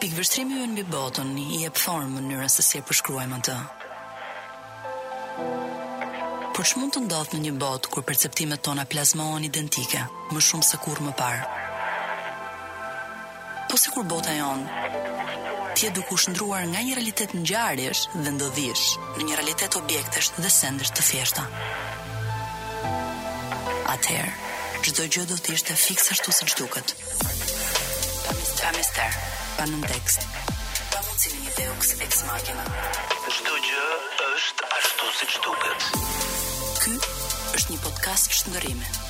Pikëvështrimi ynë mbi botën i jep formë mënyrës se si e përshkruajmë atë. Por ç'mund të ndodhë në një botë kur perceptimet tona plazmohen identike, më shumë se kurrë më parë? Po sikur bota jonë të jetë duke u shndërruar nga një realitet ngjarjesh dhe ndodhish në një realitet objektesh dhe sendesh të thjeshta. Atëherë, çdo gjë do të ishte fiks ashtu siç duket. Pa mister, pa mister, pa nëntekst, pa mundësi një deus ex machina. Çdo gjë është ashtu siç duket. Ky është një podcast shndërrimi.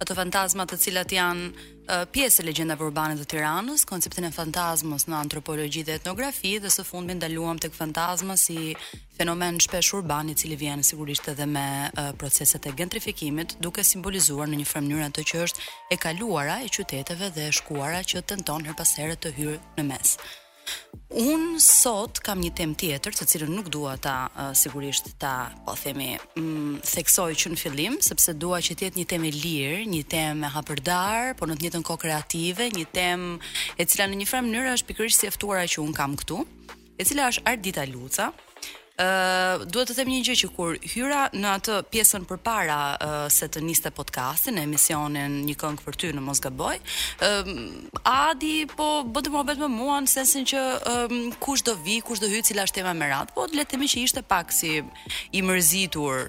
ato fantazma të cilat janë pjesë e legjendave urbane të Tiranës, konceptin e fantazmës në antropologji dhe etnografi dhe së fundmi ndaluam tek fantazma si fenomen shpesh urban i cili vjen sigurisht edhe me proceset e gentrifikimit, duke simbolizuar në një farë mënyrë atë që është e kaluara e qyteteve dhe e shkuara që tenton herë pas here të hyjë në mes. Unë sot kam një temë tjetër, të cilën nuk dua ta uh, sigurisht ta, po themi, mm, theksoj që në fillim, sepse dua që të jetë një temë e lirë, një temë e hapërdar, por në të njëjtën kohë kreative, një temë e cila në një farë mënyre është pikërisht si e ftuara që unë kam këtu, e cila është Ardita Luca, Ëh, duhet të them një gjë që kur hyra në atë pjesën përpara uh, se të niste podcasti, në emisionin Një këngë për ty në mos gaboj, ëh, Adi po bënte muhabet me mua në sensin që ëh, kush do vij, kush do hyj, cila është tema me radhë. Po le të themi që ishte pak si i mërzitur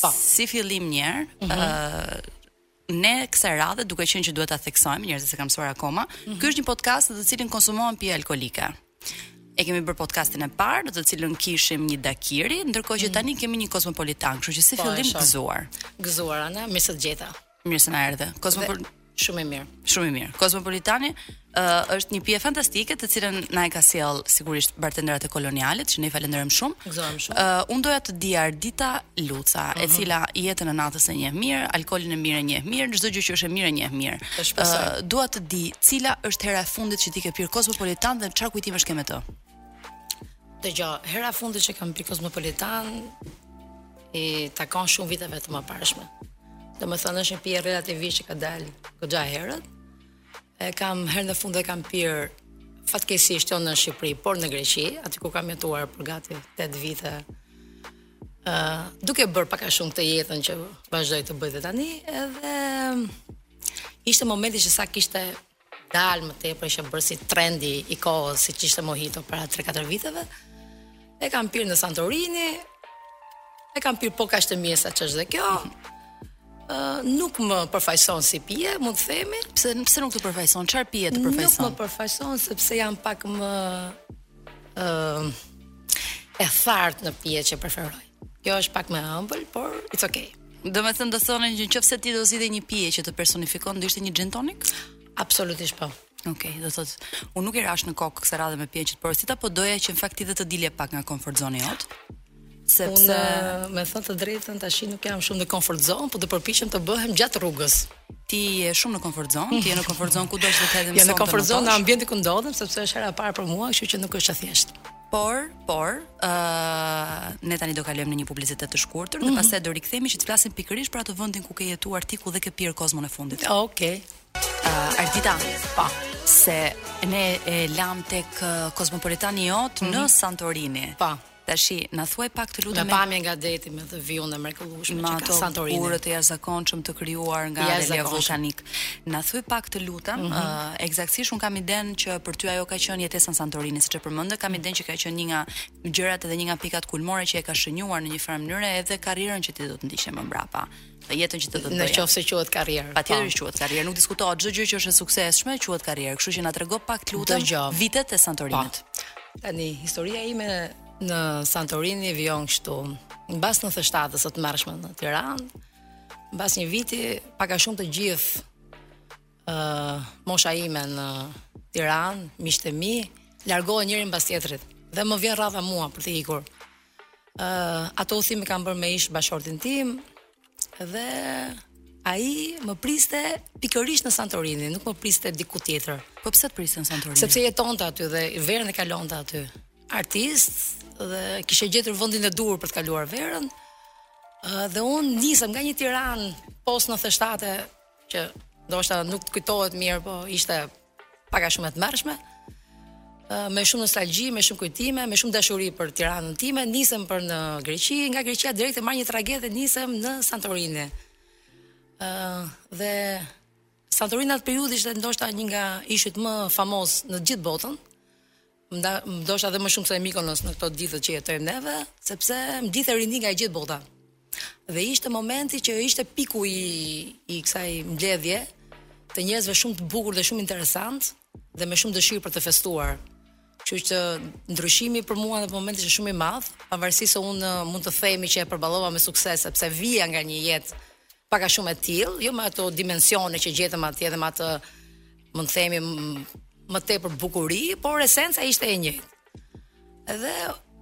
Po. Si fillim një herë, mm -hmm. uh, ne kësaj radhe duke qenë që duhet ta theksojmë njerëzit s'e kanë mësuar akoma, mm -hmm. ky është një podcast në të cilin konsumohen pije alkoolike. E kemi bërë podcastin e parë, në të cilin kishim një dakiri, ndërkohë që mhm. tani kemi një kosmopolitan, kështu që si po, fillim gëzuar. Gëzuar Ana, mirë se të gjeta. Mirë se na erdhe. Kozmopol shumë i mirë. Shumë i mirë. Kozmopolitani ë uh, është një pije fantastike të cilën na e ka sjellë sigurisht bartenderat e Kolonialit, që ne i falenderojmë shumë. Gëzohem shumë. Ë uh, unë doja të di Ardita Luca, uh -huh. e mhm. cila jetën e natës e njeh mirë, alkoolin e mirë e njeh mirë, çdo gjë që është e mirë e njeh mirë. Ë uh, dua të di cila është hera e fundit që ti ke pirë Kozmopolitan dhe çfarë kujtimesh ke me të? Dëgjo, hera e fundit që kam pirë Kozmopolitan i takon shumë viteve të mëparshme. Domethënë është një pije relativisht që ka dalë goxha herët. E kam herën e fundit e kam pirë fatkeqësisht jo në Shqipëri, por në Greqi, aty ku kam jetuar për gati 8 vite. ë uh, duke bërë pak a shumë këtë jetën që vazhdoj të bëj dhe tani, edhe ishte momenti që sa kishte dalë më tepër që është bërë si trendi i kohës siç ishte mojito para 3-4 viteve, e kam pirë në Santorini, e kam pirë po kaq të mirë sa ç'është dhe kjo, Uh, nuk më përfaqëson si pije, mund të themi. Pse pse nuk të përfaqëson? Çfarë pije të përfaqëson? Nuk më përfaqëson sepse jam pak më ë uh, e thartë në pije që preferoj. Kjo është pak më e ëmbël, por it's okay. Domethënë do të thotë që nëse ti do zgjidhje një pije që të personifikon, do ishte një gin tonic? Absolutisht po. Okej, okay, do thot, unë nuk i rashë në kokë kësaj radhe me pijen që të porosita, po doja që në fakt ti dhe të dilje pak nga comfort zone jote. Sepse unë me thënë të drejtën tash nuk jam shumë në comfort zone, po do përpiqem të bëhem gjatë rrugës. Ti je shumë në comfort zone, ti je në comfort zone kudo të të hedhim sonte. Jam në comfort zone në ambientin ku ndodhem, sepse është hera e parë për mua, kështu që nuk është e thjeshtë. Por, por, ë uh, ne tani do kalojmë në një publicitet të shkurtër mm -hmm. dhe mhm. pastaj do rikthehemi që të flasim pikërisht për atë vendin ku ke jetuar ti ku dhe ke pirë kozmon e fundit. Okej. Okay. Ë uh, Ardita, po, po, se ne e lamë tek kozmopolitani yt mm -hmm. në mhm. Santorini. Po. Po. Tashi, na thuaj pak të lutem. Me pamje nga deti me atë view-n e mrekullueshme që ka Santorini. Me ata gurët e jashtëzakonshëm të krijuar nga llava vullkanike. Na thuaj pak të lutem, mm -hmm. uh, eksaktësisht unë kam idenë që për ty ajo ka qenë jetesa në Santorini, siç e përmende, kam idenë që ka qenë një nga gjërat dhe një nga pikat kulmore që e ka shënjuar në një farë mënyre edhe karrierën që ti do të ndiqje më mbrapa jetën që ti do bëje. Në qoftë se quhet karrierë. Patjetër po. quhet karrierë, nuk diskutohet çdo gjë që është e suksesshme quhet karrierë. Kështu që na trego pak të lutem vitet e Santorinit. Po. Tani historia ime në Santorini vijon kështu. Mbas 97-së të tmerrshme në Tiranë, Mbas një viti, pak a shumë të gjithë ë uh, mosha ime në Tiranë, miqtë e mi, largohen njëri mbas tjetrit dhe më vjen rradha mua për të ikur. ë uh, atë udhëtim e kam bërë me ish bashkëshortin tim dhe ai më priste pikërisht në Santorini, nuk më priste diku tjetër. Po pse të priste në Santorini? Sepse jetonte aty dhe verën e kalonte aty. Artist dhe kishte gjetur vendin e duhur për të kaluar verën. Uh, dhe unë nisem nga një Tiranë post 97 që ndoshta nuk të kujtohet mirë, po ishte pak a shumë e tmerrshme. Uh, me shumë nostalgji, me shumë kujtime, me shumë dashuri për Tiranën time, nisem për në Greqi, nga Greqia direkt marr një traget dhe nisem në Santorini. Ë uh, dhe Santorini atë periudhë ishte ndoshta një nga ishujt më famoz në gjithë botën, nda, ndoshta edhe më shumë se Mykonos në këto ditët që jetojmë neve, sepse mblidhte rini nga e gjithë bota. Dhe ishte momenti që ishte piku i i kësaj mbledhjeje të njerëzve shumë të bukur dhe shumë interesant dhe me shumë dëshirë për të festuar. Kështu që ndryshimi për mua në atë moment ishte shumë i madh, pavarësisht se unë uh, mund të themi që e përballova me sukses sepse vija nga një jetë pak a shumë e tillë, jo me ato dimensione që gjetëm atje dhe me atë, mund të themi, më tepër bukuri, por esenca ishte e njëjtë. Edhe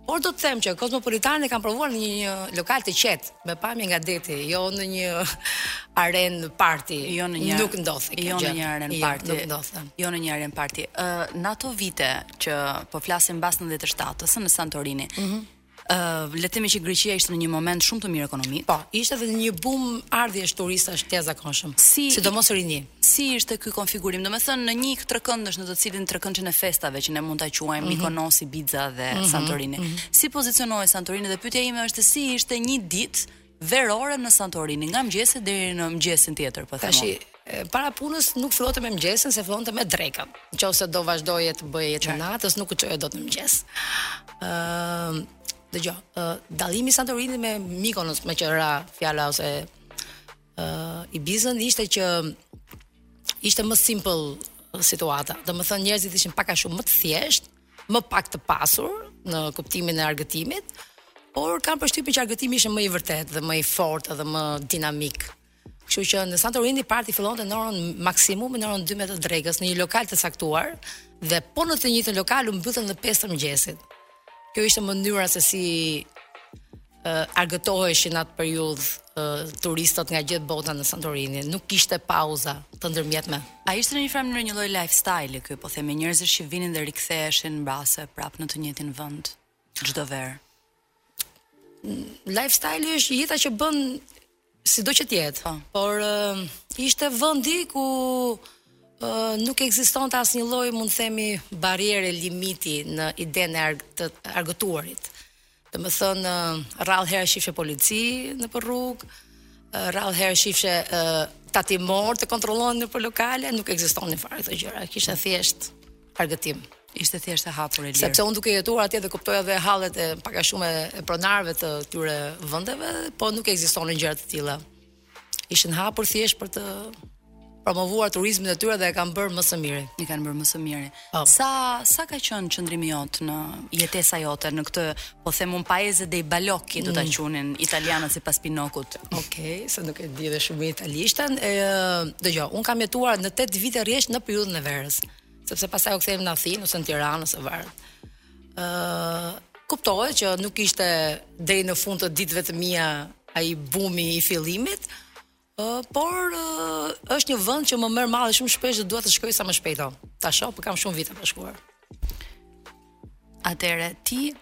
por do të them që Kozmopolitanin e kanë provuar në një, një lokal të qetë, me pamje nga deti, jo në një aren parti. Jo në një nuk ndodhte kjo jo gjë. Jo në një aren jo, parti. Nuk ndodhte. Jo në një aren parti. Ë në ato vite që po flasim mbas 97-së në Santorini. Mm -hmm. le të themi që Greqia ishte në një moment shumë të mirë ekonomik. Po, ishte dhe një boom ardhjesh turistash të jashtëzakonshëm. Sidomos rini. Si ishte ky konfigurim? Domethënë në një trekëndësh në të cilin trekëndëshin e festave që ne mund ta quajmë mm -hmm. Mykonos, Ibiza dhe mm -hmm. Santorini. Mm -hmm. Si pozicionohej Santorini dhe pyetja ime është si ishte një ditë verore në Santorini, nga mëngjesi deri në mëngjesin tjetër, po them unë. Tashi, para së gjithash nuk fillonte me mëngjesin, se fillonte me drekën. Nëse do vazhdoje të bëje jetën e natës, nuk u çoje dot në mëngjes. Ëm, dëgjo, dallimi i Santorinit me Mikonos, meqë ra fjala ose ë uh, Ibizën ishte që ishte më simple situata. Domethënë njerëzit ishin pak a shumë më të thjeshtë, më pak të pasur në kuptimin e argëtimit, por kam përshtypjen që argëtimi ishte më i vërtetë dhe më i fortë dhe më dinamik. Kështu që në Santorini parti fillonte në orën maksimum në orën 12 të drekës në një lokal të caktuar dhe po në të njëjtën lokal u mbyllte në 5 të mëngjesit. Kjo ishte mënyra se si argëtoheshin atë periudhë turistët nga gjithë bota në Santorini. Nuk kishte pauza të ndërmjetme. A ishte në një farë mënyre një lloj lifestyle ky, po themi njerëzish që vinin dhe riktheheshin mbase prapë në të njëjtin vend çdo verë. Lifestyle është jeta që bën Sido që të jetë, por ishte vendi ku nuk ekzistonte asnjë lloj, mund të themi, barriere limiti në idenë e të argëtuarit. Domethënë, rrallë herë shifshe polici nëpër rrugë, rrallë herë shifshe tatimorë të kontrollonin nëpër lokale, nuk ekzistonin fare këto gjëra, kishte thjesht argëtim. Ishin thjesht të hapura e lirë. Sepse unë duke jetuar atje dhe kuptoja dhe hallet pak a shumë e pronarëve të këtyre vendeve, po nuk ekzistonin gjëra të tilla. Ishin hapur thjesht për të promovuar turizmin e tyre dhe e kanë bërë më së miri. E kanë bërë më së miri. Oh. Sa sa ka qenë qëndrimi jot në jetesa jote në këtë, po them un paese dei balocchi do ta mm. quanin italianët sipas Pinokut. Okej, okay, se nuk e di dhe shumë italishtën. Ë dëgjo, un kam jetuar në 8 vite rresht në periudhën e verës. sepse pastaj u kthenim në Athinë ose në Tiranë ose varet. Ë uh, kuptohet që nuk ishte deri në fund të ditëve të mia ai bumi i fillimit, uh, por uh, është një vend që më merr malli shumë shpesh dhe dua të shkoj sa më shpejt. Ta shoh, po kam shumë vite pa shkuar. Atëre ti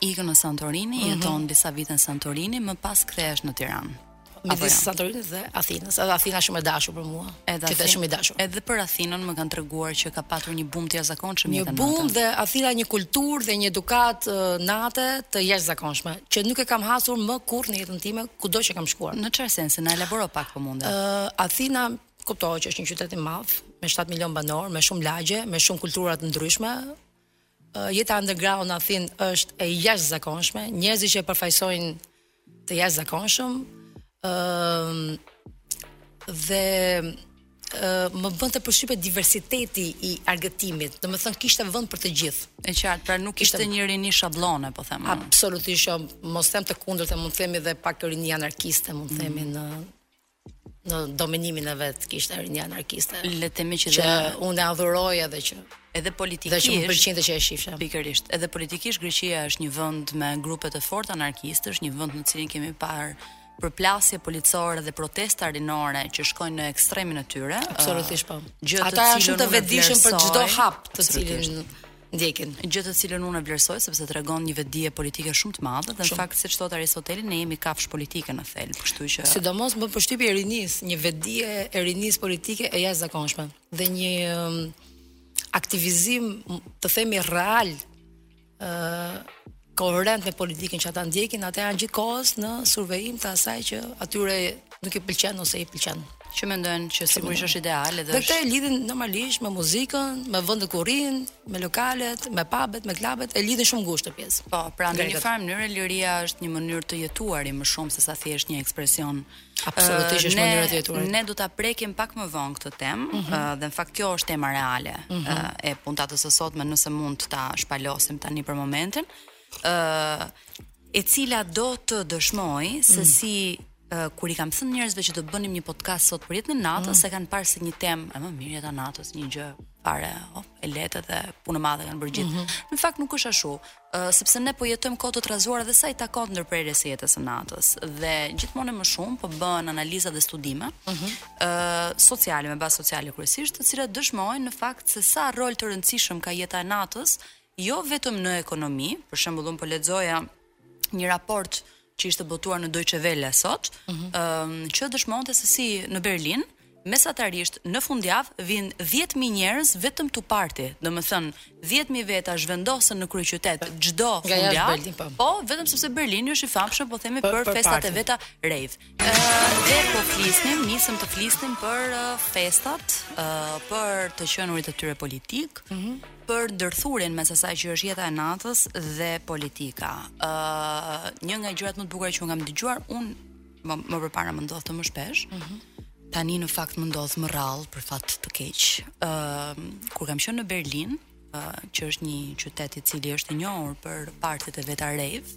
ikën në Santorini, mm -hmm. jeton disa vite në Santorini, më pas kthehesh në Tiranë. Midis Santorinit dhe Athinës, edhe Athina shumë e dashur për mua. Edhe Athina, shumë e dashur. Edhe për Athinën më kanë treguar që ka patur një bum të jashtëzakonshëm një natë. Një bum dhe Athina një kulturë dhe një edukatë nate të jashtëzakonshme, që nuk e kam hasur më kurrë në jetën time, kudo që kam shkuar. Në çfarë sensi na elaboro pak po mundet? Ë uh, Athina Kuptohet që është një qytet i madh, me 7 milionë banorë, me shumë lagje, me shumë kultura të ndryshme. Jeta underground në Athinë është e jashtëzakonshme, njerëzit që e përfaqësojnë të jashtëzakonshëm. Ëm dhe më bënte përshtypje diversiteti i argëtimit. Domethënë kishte vend për të gjithë. E qartë, pra nuk ishte një rini shabllone, po them. Absolutisht jo, mos them të kundërtën, mund të themi dhe pak rini anarkiste, mund të themi në në dominimin e vet kishte rini anarkiste. Le të themi që dhe unë e adhuroj edhe që edhe politikisht dhe që më pëlqente që e shifsha. Pikërisht, edhe politikisht Greqia është një vend me grupe të forta anarkistësh, një vend në të cilin kemi parë përplasje policore dhe protesta rinore që shkojnë në ekstremin e tyre. Absolutisht po. Gjë të cilën ata janë shumë të vetëdijshëm për çdo hap të cilin ndjekin, gjë të cilën unë e vlerësoj sepse tregon një vetëdije politike shumë të madhe dhe në fakt siç thoshte Aristoteli ne jemi kafshë politike në thelb, kështu që Sidomos bën përshtypje e rinisë, një vetëdije e rinisë politike e jashtëzakonshme dhe një aktivizim të themi real ë koherent me politikën që ata ndjekin, ata janë gjithë kohës në survejim të asaj që atyre nuk i pëlqen ose i pëlqen. Që mendojnë që sigurisht është ideale dhe, dhe është. Dhe e lidhin normalisht me muzikën, me vendin ku rrin, me lokalet, me pubet, me klubet, e lidhin shumë ngushtë këtë pjesë. Po, pra në një farë mënyre liria është një mënyrë të jetuari më shumë se sa thjesht një ekspresion Absolutisht është mënyra e të jetuarit. Ne do ta prekim pak më vonë këtë temë mm -hmm. dhe në fakt kjo është tema reale mm -hmm. e puntatës së sotme nëse mund ta shpalosim tani për momentin. ë e cila do të dëshmojë mm -hmm. se mhm. si Uh, kur i kam thënë njerëzve që do të bënim një podcast sot për jetën e natës, mm. s'e kanë parë si një temë e më mirë jeta natës, një gjë fare, oh, e lehtë dhe punë e madhe kanë bërë të gjithë. Mm -hmm. Në fakt nuk është ashtu. sepse ne po jetojmë kohë të trazuara dhe sa i takon ndërprerjes së jetës së natës dhe gjithmonë e më shumë po bëhen analiza dhe studime ë uh -huh. uh, sociale me bazë sociale kryesisht, të cilat dëshmojnë në fakt se sa rol të rëndësishëm ka jeta e natës, jo vetëm në ekonomi, për shembull unë po lexoja një raport që ishte botuar në Deutsche Welle sot, ëh, mm -hmm. që dëshmonte se si në Berlin mesatarisht në fundjavë vijnë 10000 njerëz vetëm to party. Domethënë, 10000 veta zhvendosen në kryeqytet çdo fundjavë. Po. po, vetëm sepse Berlini është i famshëm, po themi për, për, për festat party. e veta rave. Ëh, dhe po flisnim, nisëm të flisnim për festat, ëh, për të qenurit e tyre politik. Mhm. Mm për ndërthurjen mes asaj që është jeta e natës dhe politika. Ë uh, një nga gjërat më të bukura që unë kam dëgjuar, unë më, më përpara më ndodhte më shpesh. Mm -hmm. Tani në fakt më ndodh më rrallë për fat të keq. Ë uh, kur kam qenë në Berlin, uh, që është një qytet i cili është i njohur për party-t e veta rave,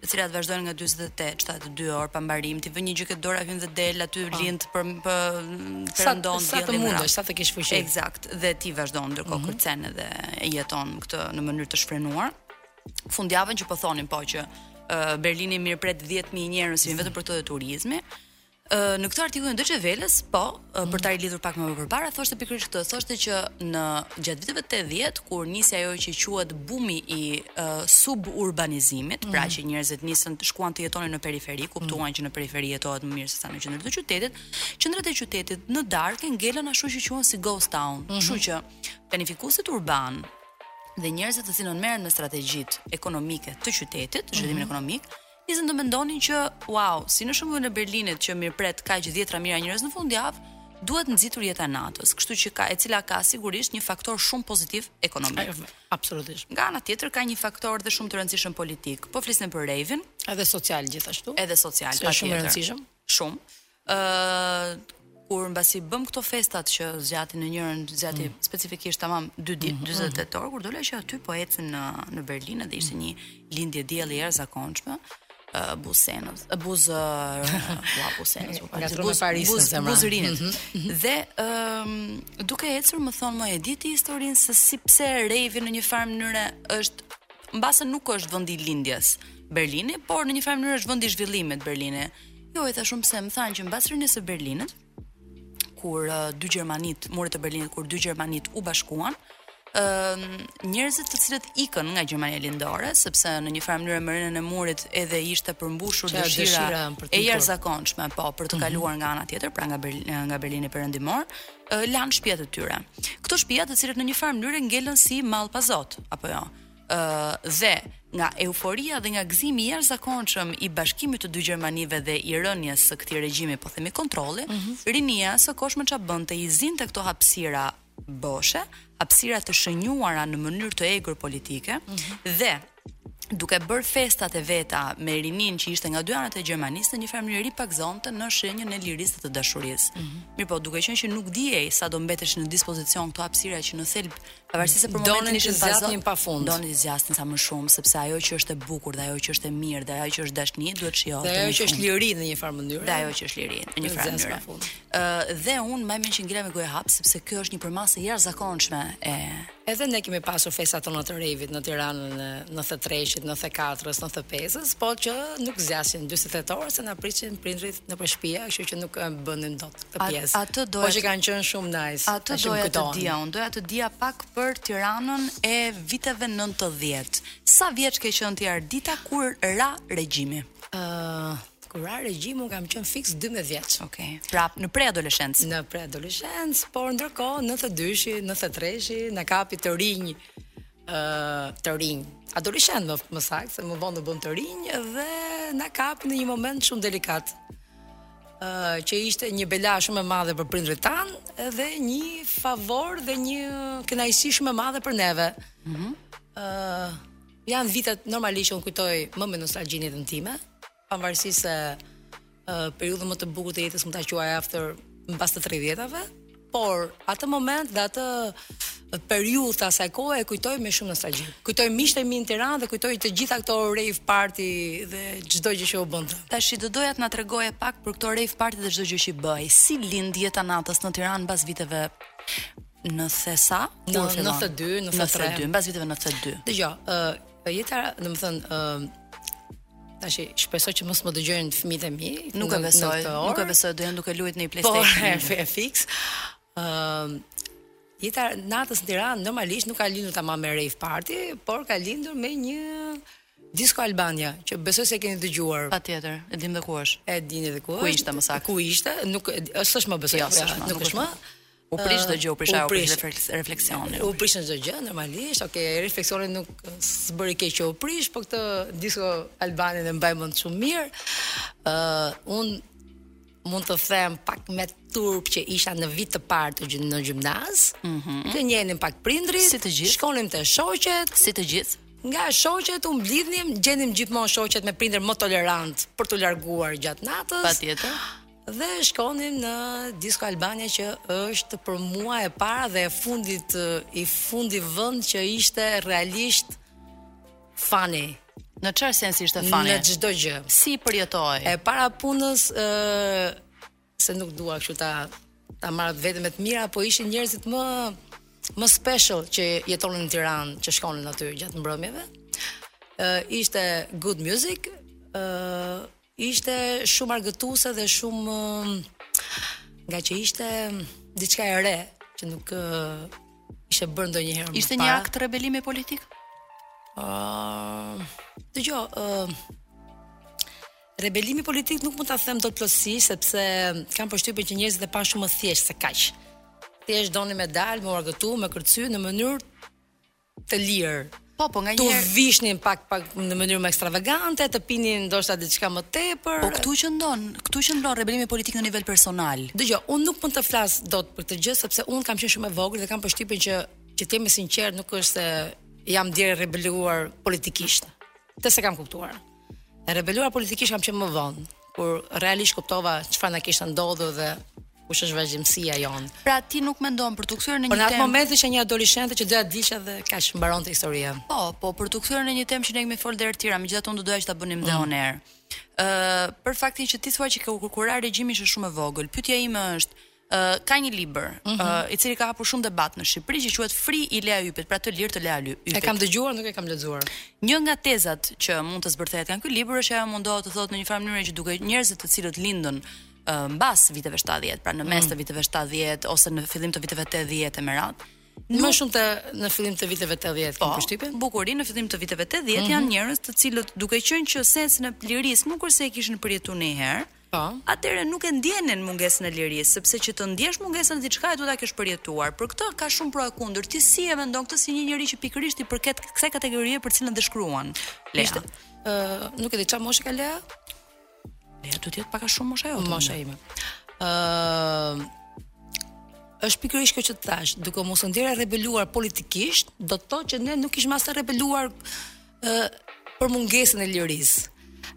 të cilat vazhdojnë nga dyzet e tetë shtatëdhjetë e dy orë pa mbarim të vënë një gjë këtu te dora hyn dhe del aty po. lind për perëndon sa të mundesh sa të kesh fuqi eksakt dhe ti vazhdon ndërkohë mm -hmm. kërcen edhe e jeton këtë në mënyrë të shfrenuar fundjavën që po thonin po që Berlini mirëpret 10000 njerëz vetëm për këto dhe turizmi Në këtë artikullin e Deutsche Welle-s, po, për ta rilidhur pak më përpara, thoshte pikërisht këtë, thoshte që në gjatë viteve 80, kur nisi ajo që quhet bumi i uh, suburbanizimit, mm. pra mhm. që njerëzit nisën shkuan të jetonin në periferi, kuptuan mm. që në periferi jetohet më mirë se sa në qendër të qytetit, qendrat e qytetit në darkë ngelën ashtu që quhen si ghost town, mhm. kështu mm -hmm. që planifikuesit urban dhe njerëzit të cilët merren me strategjitë ekonomike të qytetit, zhvillimin mm -hmm. ekonomik, Nisën të mendonin që, wow, si në shëmbullin e Berlinit që mirëpret kaq dhjetëra mijëra njerëz në fundjavë, duhet nxitur jeta e natës, kështu që ka e cila ka sigurisht një faktor shumë pozitiv ekonomik. Absolutisht. Nga ana tjetër ka një faktor dhe shumë të rëndësishëm politik. Po flisnim për rejvin, edhe social gjithashtu. Edhe social, po shumë i rëndësishëm. Shumë. Ë kur mbasi bëmë këto festat që zgjatin në njërën zgjati mm. specifikisht tamam 2 ditë mm -hmm. 48 orë kur dola që aty po ecnim në në Berlin dhe ishte një lindje dielli e jashtëzakonshme buzë Senës, buzë ua buzë Senës, u po si buzë Paris buzë, në buzë Rinit. Mm -hmm. Dhe ëm um, duke ecur më thonë më e di ti historinë se si pse rejvi në një farë mënyre është mbase nuk është vendi i lindjes Berlini, por në një farë mënyre është vendi i zhvillimit Berlini. Ëh Jo, i thashë unë pse më thanë që mbas rënies së Berlinit, kur uh, dy Gjermanitë, murit të Berlinit, kur dy Gjermanitë u bashkuan, uh, njerëzit të cilët ikën nga Gjermania Lindore, sepse në një farë mënyre me rënien e murit edhe ishte përmbushur Qa, dëshira, dëshira për e jashtëzakonshme, po, për të mhm. kaluar mm -hmm. nga ana tjetër, pra nga Berlin, nga Berlini perëndimor, uh, lanë shtëpiat e tyre. Këto shtëpia të cilat në një farë mënyre ngelën si mall pa zot, apo jo. ë dhe nga euforia dhe nga gëzimi i jashtëzakonshëm i bashkimit të dy Gjermanive dhe i rënies së këtij regjimi, po themi kontrolli, mm -hmm. rinia e asokohshme ç'a bënte i zinte këto hapësira boshe, hapësira të shënjuara në mënyrë të egër politike mm -hmm. dhe duke bërë festat e veta me rininë që ishte nga dy anët e Gjermanisë në një farë mënyre i ripagëzonte në shenjën e lirisë dhe të dashurisë. Mm -hmm. Mirëpo duke qenë që nuk dihej sa do mbeteshin në dispozicion këto hapësira që në thelb Pavarësisht se për momentin ishin pa zot, pa fund. Donin të zgjasnin sa më shumë, sepse ajo që është e bukur dhe ajo që është e mirë dhe ajo që është dashni duhet shijohet. Dhe ajo që është liri në një farë mënyrë. Dhe ajo që është liri në një farë mënyrë. Ë dhe un mbaj mend që ngjela me gojë hap sepse kjo është një përmasë e jashtëzakonshme e Edhe ne kemi pasur festat tona të rave-it në Tiranë në 93-shit, 94-s, 95-s, po që nuk zgjasnin 48 orë se na prisnin prindrit nëpër shpia, kështu që nuk bënim dot këtë pjesë. Atë doja. Po që kanë qenë shumë nice. Atë doja të dija, unë doja të dija pak për Tiranën e viteve 90. Sa vjeç ke qenë ti Ardita kur ra regjimi? Ëh, uh, kur ra regjimi un kam qenë fiks 12 vjeç. Okej. Okay. Pra në preadoleshencë. Në preadoleshencë, por ndërkohë 92-shi, 93-shi na kapi të rinj ë uh, të rinj. Adoleshent më, më saktë, se më vonë u bëmë të rinj dhe na kapi në një moment shumë delikat. uh, që ishte një bela shumë e madhe për prindrit tan dhe një favor dhe një kënaqësi shumë e madhe për neve. Ëh mm -hmm. uh, janë vitet normalisht që un kujtoj më me nostalgji në jetën time, pavarësisht se uh, periudhën më të bukur të jetës mund ta quaj after mbas të 30-tave. Por, atë moment dhe atë periudhë të asaj kohe e kujtoj me shumë nostalgji. Kujtoj miqtë e mi në Tiranë dhe kujtoj të gjitha këto rave party dhe çdo gjë që u bënte. Tashi do doja të na tregoje pak për këto rave party dhe çdo gjë që bëhej. Si lindi jeta natës në Tiranë mbas viteve nëntëdhjetë e sa? Në 92, 93. Në 92, mbas viteve 92. Dëgjo, ë Po jeta, domethënë, ë uh, tash shpresoj që mos më dëgjojnë fëmijët e mi. Nuk e besoj, nuk e besoj, do jenë duke luajtur në po, PlayStation. Po, e fix. Ë uh, jeta natës në Tiranë normalisht nuk ka lindur tamam me rave party, por ka lindur me një Disco Albania, që besoj se e keni dëgjuar. Patjetër, e dim dhe ku është. E dini dhe ku është. Ku ishte më saktë? Ku ishte? Nuk është më besoj. Jo, nuk është më. U prish çdo gjë, u prish u prish refleksioni. U prish çdo gjë normalisht. Okej, okay, refleksioni nuk s'bëri keq që u prish, po këtë disko Albanin e mbaj mend shumë mirë. Ë uh, un mund të them pak me turp që isha në vit të parë të gjim, në gjimnaz. Mhm. Mm gënjenim pak prindrit, si të gjithë. Shkonim te shoqet, si të gjithë. Nga shoqet u mblidhnim, gjenim gjithmonë shoqet me prindër më tolerant për t'u larguar gjatë natës. Patjetër. Dhe shkonim në Disco Albania që është për mua e para dhe e fundit i fundit vend që ishte realisht funny. Në çfarë sensi ishte funny? Në çdo gjë. Si e përjetoje? E para punës ë se nuk dua kështu ta ta marr vetëm me të mira, po ishin njerëzit më më special që jetonin në Tiranë, që shkonin aty gjatë mbrëmjeve. Ë ishte good music, ë Ishte shumë argëtuese dhe shumë ngaqë ishte diçka e re që nuk ishte bërë ndonjëherë më parë. Ishte një akt rebelimi politik? Ëh, uh, dëgjo, ëh, uh, Rebelimi politik nuk mund ta them dot plotësisht sepse kam përshtypjen që njerëzit e panë shumë më thjesht se kaq. Thjesht donin me dal, me u argëtu, me kërcy në mënyrë të lirë. Po, po nganjëherë. T'u vishnin pak pak në mënyrë më ekstravagante, të pinin ndoshta diçka më tepër. Po këtu qëndron, këtu qëndron rebelimi politik në nivel personal. Dëgjo, unë nuk mund të flas dot për këtë gjë sepse unë kam qenë shumë e vogël dhe kam përshtypjen që që të jemi sinqert nuk është se jam ndjerë e rebeluar politikisht. S'e kam kuptuar. E rebeluar politikisht kam qenë më vonë, kur realisht kuptova çfarë na kishte ndodhur dhe kush është vazhdimësia jonë. Pra ti nuk mendon për të kthyer në një temë. Por në atë moment isha një adoleshente që doja të dilja dhe kaq mbaronte historia. Po, po për t'u kthyer në një temë që ne kemi folur deri tira, megjithatë unë do doja që ta bënim dhe mm. on air. Ë për faktin që ti thua që kur ka rënë regjimi ishe shumë e vogël. Pyetja ime është, ka një libër mm -hmm. i cili ka hapur shumë debat në Shqipëri që quhet Free i Lea Ypit, pra Të lirë të Lea Ypit. E kam dëgjuar, nuk e kam lexuar. Një nga tezat që mund të zbërthehet nga ky libër është ajo mundohet të thotë në një farë mënyre që duke njerëzit të cilët lindën mbas viteve 70, pra në mes të mm. viteve 70 ose në fillim të viteve 80 e me radhë, Nuk... Më shumë të në fillim të viteve 80 po, përshtypjen. Bukur, në fillim të viteve 80 mm -hmm. janë mhm. njerëz të cilët duke qenë që sensin e lirisë kurrë s'e kishin përjetuar një herë, Po. Atëherë nuk e ndjenin mungesën e lirisë, sepse që të ndjesh mungesën e diçkaje duhet ta kesh përjetuar. Për këtë ka shumë pro e kundër. Ti si e mendon këtë si një njeri që pikërisht i përket kësaj kategorie për të cilën dhe shkruan? Lea. Ishte, ë, uh, nuk e di çfarë moshe ka Lea? Lea duhet të jetë pak a shumë mosha jote. Mosha ime. Ë, uh, është pikërisht kjo që të thashë, duke mos u ndjerë e rebeluar politikisht, do të thotë që ne nuk ishim as të rebeluar ë për mungesën e lirisë.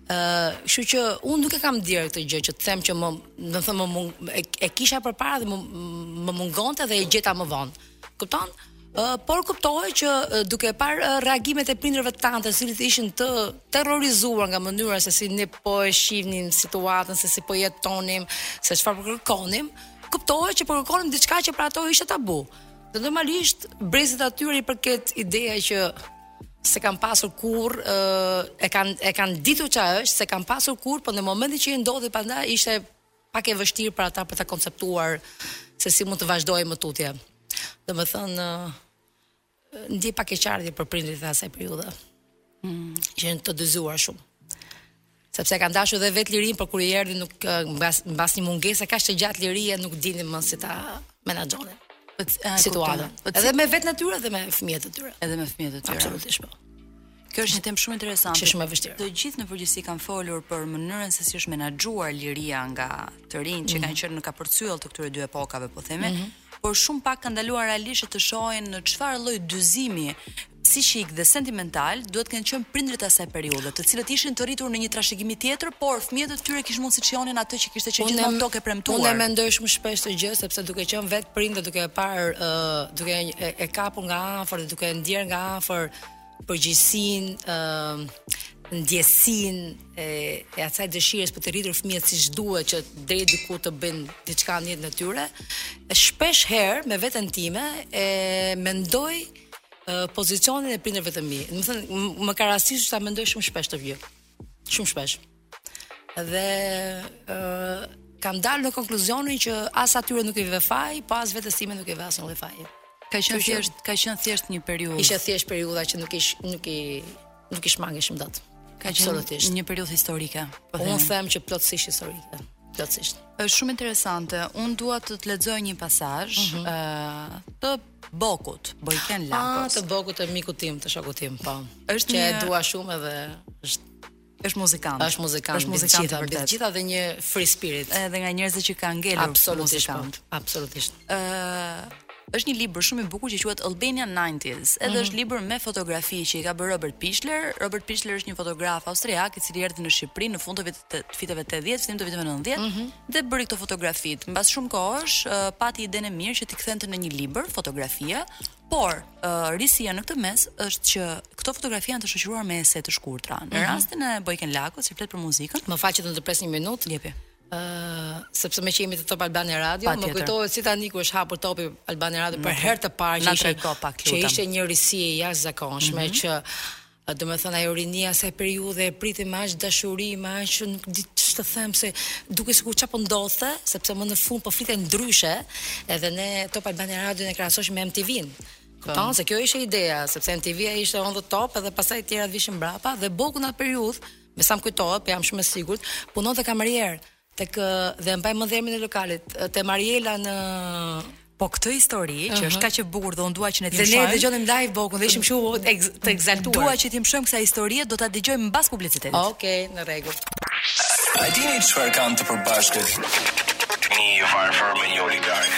Ë, kështu që unë nuk e kam ndier këtë gjë që të them që domethënë më mung, e, e kisha përpara dhe më më mungonte dhe e gjeta më vonë. Kupton? Ë, por kuptohet që ë, duke e parë ë, reagimet e prindërve tanë, të cilët ishin të terrorizuar nga mënyra se si ne po e shihnim situatën, se si po jetonim, se çfarë po kërkonim, kuptohet që po kërkonim diçka që për ato ishte tabu. Dhe normalisht brezit të tyre i përket ideja që s'e kanë pasur kurrë, e kanë e kanë ditur çfarë është, s'e kanë pasur kurrë, por në momentin që i ndodhi prandaj ishte pak e vështirë për ata për ta konceptuar se si mund të vazhdojë më tutje. Domethënë ndiej pak keqardhje për prindërit e asaj periudhe. Mm. Që ishin të dëmtuar shumë. Sepse e kanë dashur dhe vetë lirinë, por kur i erdhi nuk mbas një mungese kaq të gjatë lirie nuk dinin më si ta menaxhonin situatën. Edhe me vetë natyrën dhe me fëmijët e tyre. Edhe me fëmijët e tyre. Absolutisht po. Kjo është një temë shumë interesante. Është shumë e vështirë. Të gjithë në përgjithësi kanë folur për mënyrën se si është menaxhuar liria nga të rinjtë që kanë mhm. qenë në kapërcyell të këtyre dy epokave, po themi. Mm -hmm. Por shumë pak kanë ndaluar realisht të shohin në çfarë lloj dyzimi psikik dhe sentimental duhet të kenë qenë prindërit e asaj periudhe, të cilët ishin të rritur në një trashëgimi tjetër, por fëmijët e tyre kishin mundësi të shijonin atë që kishte qenë gjithmonë tokë e premtuar. Unë e mendoj shumë shpesh këtë gjë sepse duke qenë vetë prind dhe duke e parë ë uh, duke e, e kapur nga afër dhe duke e ndjerë nga afër përgjegjësinë ë uh, ndjesinë e, e asaj dëshirës për të rritur fëmijët siç duhet që deri diku të bëjnë diçka në jetën e tyre, shpesh herë me veten time e mendoj pozicionin e prindërve të mi. Domethënë, më ka rastisur ta mendoj shumë shpesh këtë gjë. Shumë shpesh. Dhe ë uh, kam dalë në konkluzionin që as atyre nuk i vë faj, po as vetes time nuk i vë asnjë faj. Ka qenë thjesht, ka qenë thjesht një periudhë. Ishte thjesht periudha që nuk ish nuk i nuk i shmangeshim dot. Ka qenë një periudhë historike. Po Unë them që plotësisht historike. Plotësisht. Është shumë interesante. Unë dua të të lexoj një pasazh, ëh, mhm. uh -huh. të Bokut, Bojken Lakos. Ah, të Bokut të mikut tim, të shokut tim, po. Është që një... e dua shumë edhe është është muzikant. Është muzikant, është muzikant gjitha, vërtet. Gjitha dhe një free spirit. Edhe nga njerëzit që kanë ngelur absolutisht, po, muzikant. Po, absolutisht. Ëh, uh, është një libër shumë i bukur që quhet Albania 90s. Edhe mm -hmm. është libër me fotografi që i ka bërë Robert Pichler. Robert Pichler është një fotograf austriak i cili erdhi në Shqipëri në fund të vitit të viteve 80, fillim të viteve 90 mm -hmm. dhe bëri këto fotografitë. Mbas shumë kohësh uh, pati idenë e mirë që t'i kthente në një libër fotografia, por uh, risia në këtë mes është që këto fotografi janë të shoqëruar me ese të shkurtra. Në mm -hmm. rastin e Bojken Lakut, që flet për muzikën, më fal që të ndërpres një minutë. Jepi. Ëh, uh, sepse meqë jemi te Top Albania Radio, po më kujtohet si tani kur është hapur Top Albania Radio për herë të parë që ishte që ishte një risi e jashtëzakonshme mm -hmm. që A domethënë ajo rini e asaj periudhe e priti me aq dashuri, me aq nuk di ç'të them se dukej sikur ça po ndodhte, sepse më në fund po flitej ndryshe, edhe ne Top Albania Radion e krahasonim me MTV-n. Po. Kupton se kjo ishte ideja, sepse MTV-ja ishte on the top edhe pastaj të tjerat vishin mbrapa dhe Boku në atë periudhë, me sa më kujtohet, po jam shumë e sigurt, punonte kamarier Tek dhe mbaj mend emrin e lokalit, te Mariela në Po këtë histori që është mhm. kaq e bukur dhe unë dua që ne të shumë. Dhe ne dëgjonim live Bokun dhe ishim shumë të ekzaltuar. Dua që t'i shumë kësaj historie, do ta dëgjojmë mbas publicitetit. Okej, në rregull. A dini çfarë kanë të përbashkët një i varfër me një oligark?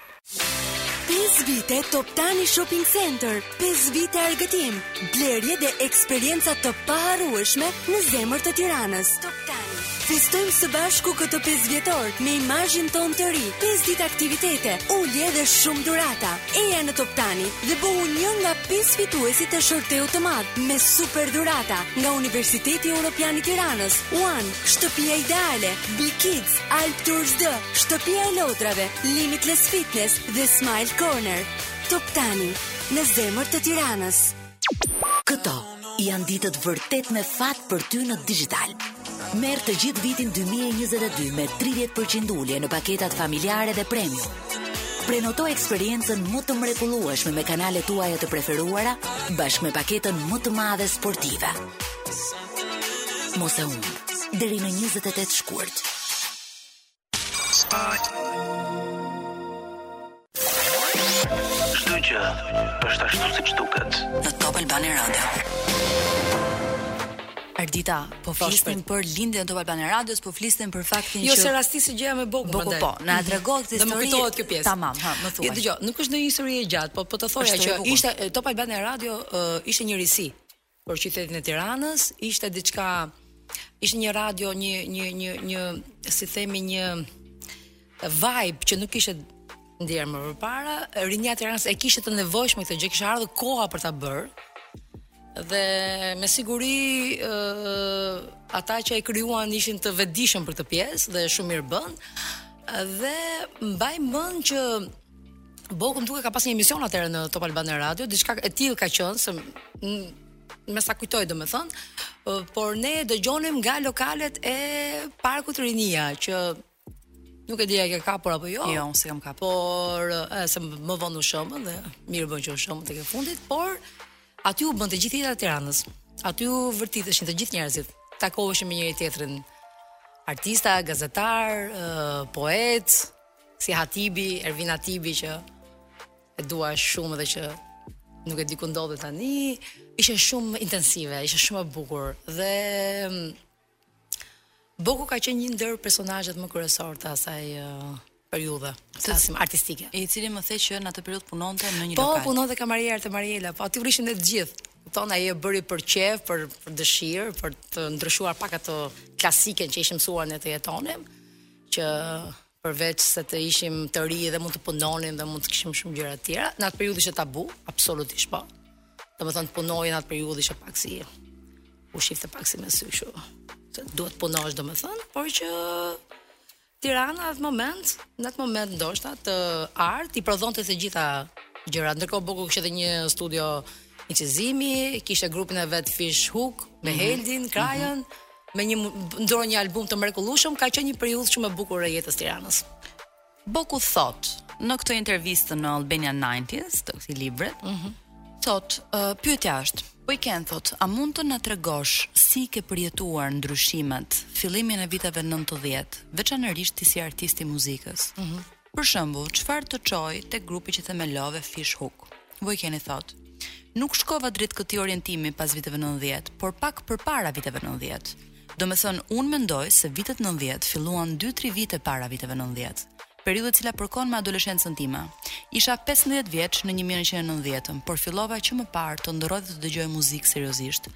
Pesë vite Toptani Shopping Center, pesë vite argëtim, blerje dhe eksperienca të paharrueshme në zemër të Tiranës. Toptani. Festojmë së bashku këtë pesëvjetor me imazhin tonë të ri, pesë ditë aktivitete, ulje dhe shumë dhurata. Eja në Toptani dhe bëhu një nga pesë fituesit e shorteut të madh me super dhurata nga Universiteti Europian i Tiranës, One, Shtëpia Ideale, Big Kids, Alp Tours D, Shtëpia e Lodrave, Limitless Fitness dhe Smile Corner. Toptani, në zemër të Tiranës. Këto janë ditët vërtet me fat për ty në Digitalb. Merre të gjithë vitin 2022 me 30% ulje në paketat familjare dhe premium. Prenoto eksperiencën më të mrekullueshme me kanalet tuaja të preferuara bashkë me paketën më të madhe sportive. Mos e humbni deri në 28 shkurt. Çdo gjë është ashtu siç duket në Top Albania Radio. Ardita, po flisnim për lindjen e Top Albania Radios, po flisnim për faktin jo, që Jo se rastisi gjëja me Bokun. Boku po, na mhm. tregon këtë histori. Do më kujtohet kjo pjesë. Tamam, ha, më thuaj. Jo, dëgjo, nuk është ndonjë histori e gjatë, po po të thoja që ishte Top Albania Radio ishte një risi. për qytetin e Tiranës, ishte diçka ishte një radio, një një një një si themi një vibe që nuk ishte ndjerë më përpara, rinia e Tiranës e kishte të nevojshme këtë gjë, kishte ardhur koha për ta bërë. Dhe me siguri ë ata që e krijuan ishin të vetëdijshëm për këtë pjesë dhe shumë mirë bënë. Dhe mbaj mend që Boku më duket ka pas një emision atëherë në Top Albania Radio, diçka e tillë ka qenë se me sa kujtoj domethënë, por ne dëgjonim nga lokalet e parkut Rinia, që nuk e di a e ke kapur apo jo. Jo, unë s'kam kapur. Por, e, se më vonë u shembën dhe mirë bënë që u shembën tek e fundit, por aty u bënte gjithë jeta e Tiranës. Aty u vërtiteshin të gjithë njerëzit. Takoheshin me njëri-tjetrin artista, gazetarë, poetë, Si Hatibi, Ervin Hatibi që e dua shumë dhe që nuk e di ku ndodhet tani, ishte shumë intensive, ishte shumë e bukur dhe mm, Boku ka qenë një ndër personazhet më kryesorë të asaj uh, periudhe, flasim artistike. I cili më the që në atë periudhë punonte në një po, lokal. Po punonte kamarier te Mariela, po aty rrinim ne të gjithë. Kupton, ai e bëri për qejf, për për dëshirë, për të ndryshuar pak atë klasiken që ishim mësuar ne të jetonim. që përveç se të ishim të ri dhe mund të punonim dhe mund të kishim shumë gjëra të tjera, në atë periudhë ishte tabu, absolutisht po. Domethënë të punoje në atë periudhë ishte pak si u shifshe pak si me sy kështu. Se duhet të punosh domethënë, por që Tirana në atë moment, në atë moment ndoshta të art i prodhonte të gjitha gjërat. Ndërkohë Boku kishte edhe një studio inçizimi, kishte grupin e vet Fish Hook me mhm. Heldin, Krajën. Mm -hmm me një ndron një album të mrekullueshëm, ka qenë një periudhë shumë e bukur e jetës Tiranës. Boku thot në këtë intervistë në Albania 90s të këtij librit, mm -hmm. thot uh, pyetja është, po i kanë thot, a mund të na tregosh si i ke përjetuar ndryshimet fillimin e viteve 90, veçanërisht ti si artist i muzikës? Mm -hmm. Për shembull, çfarë të çoi te grupi që themelove Fish Hook? Bojkeni thotë, Nuk shkova drejt këtij orientimi pas viteve nëntëdhjetë, por pak përpara viteve nëntëdhjetë. Domethënë, unë mendoj se vitet nëntëdhjetë filluan dy-tri vite para viteve nëntëdhjetë, periudhë e cila përkon me adoleshencën time. Isha pesëmbëdhjetë vjeç në një mijë e nëntëqind e nëntëdhjetë, por fillova që më parë të ëndërroj dhe të dëgjoj muzikë seriozisht,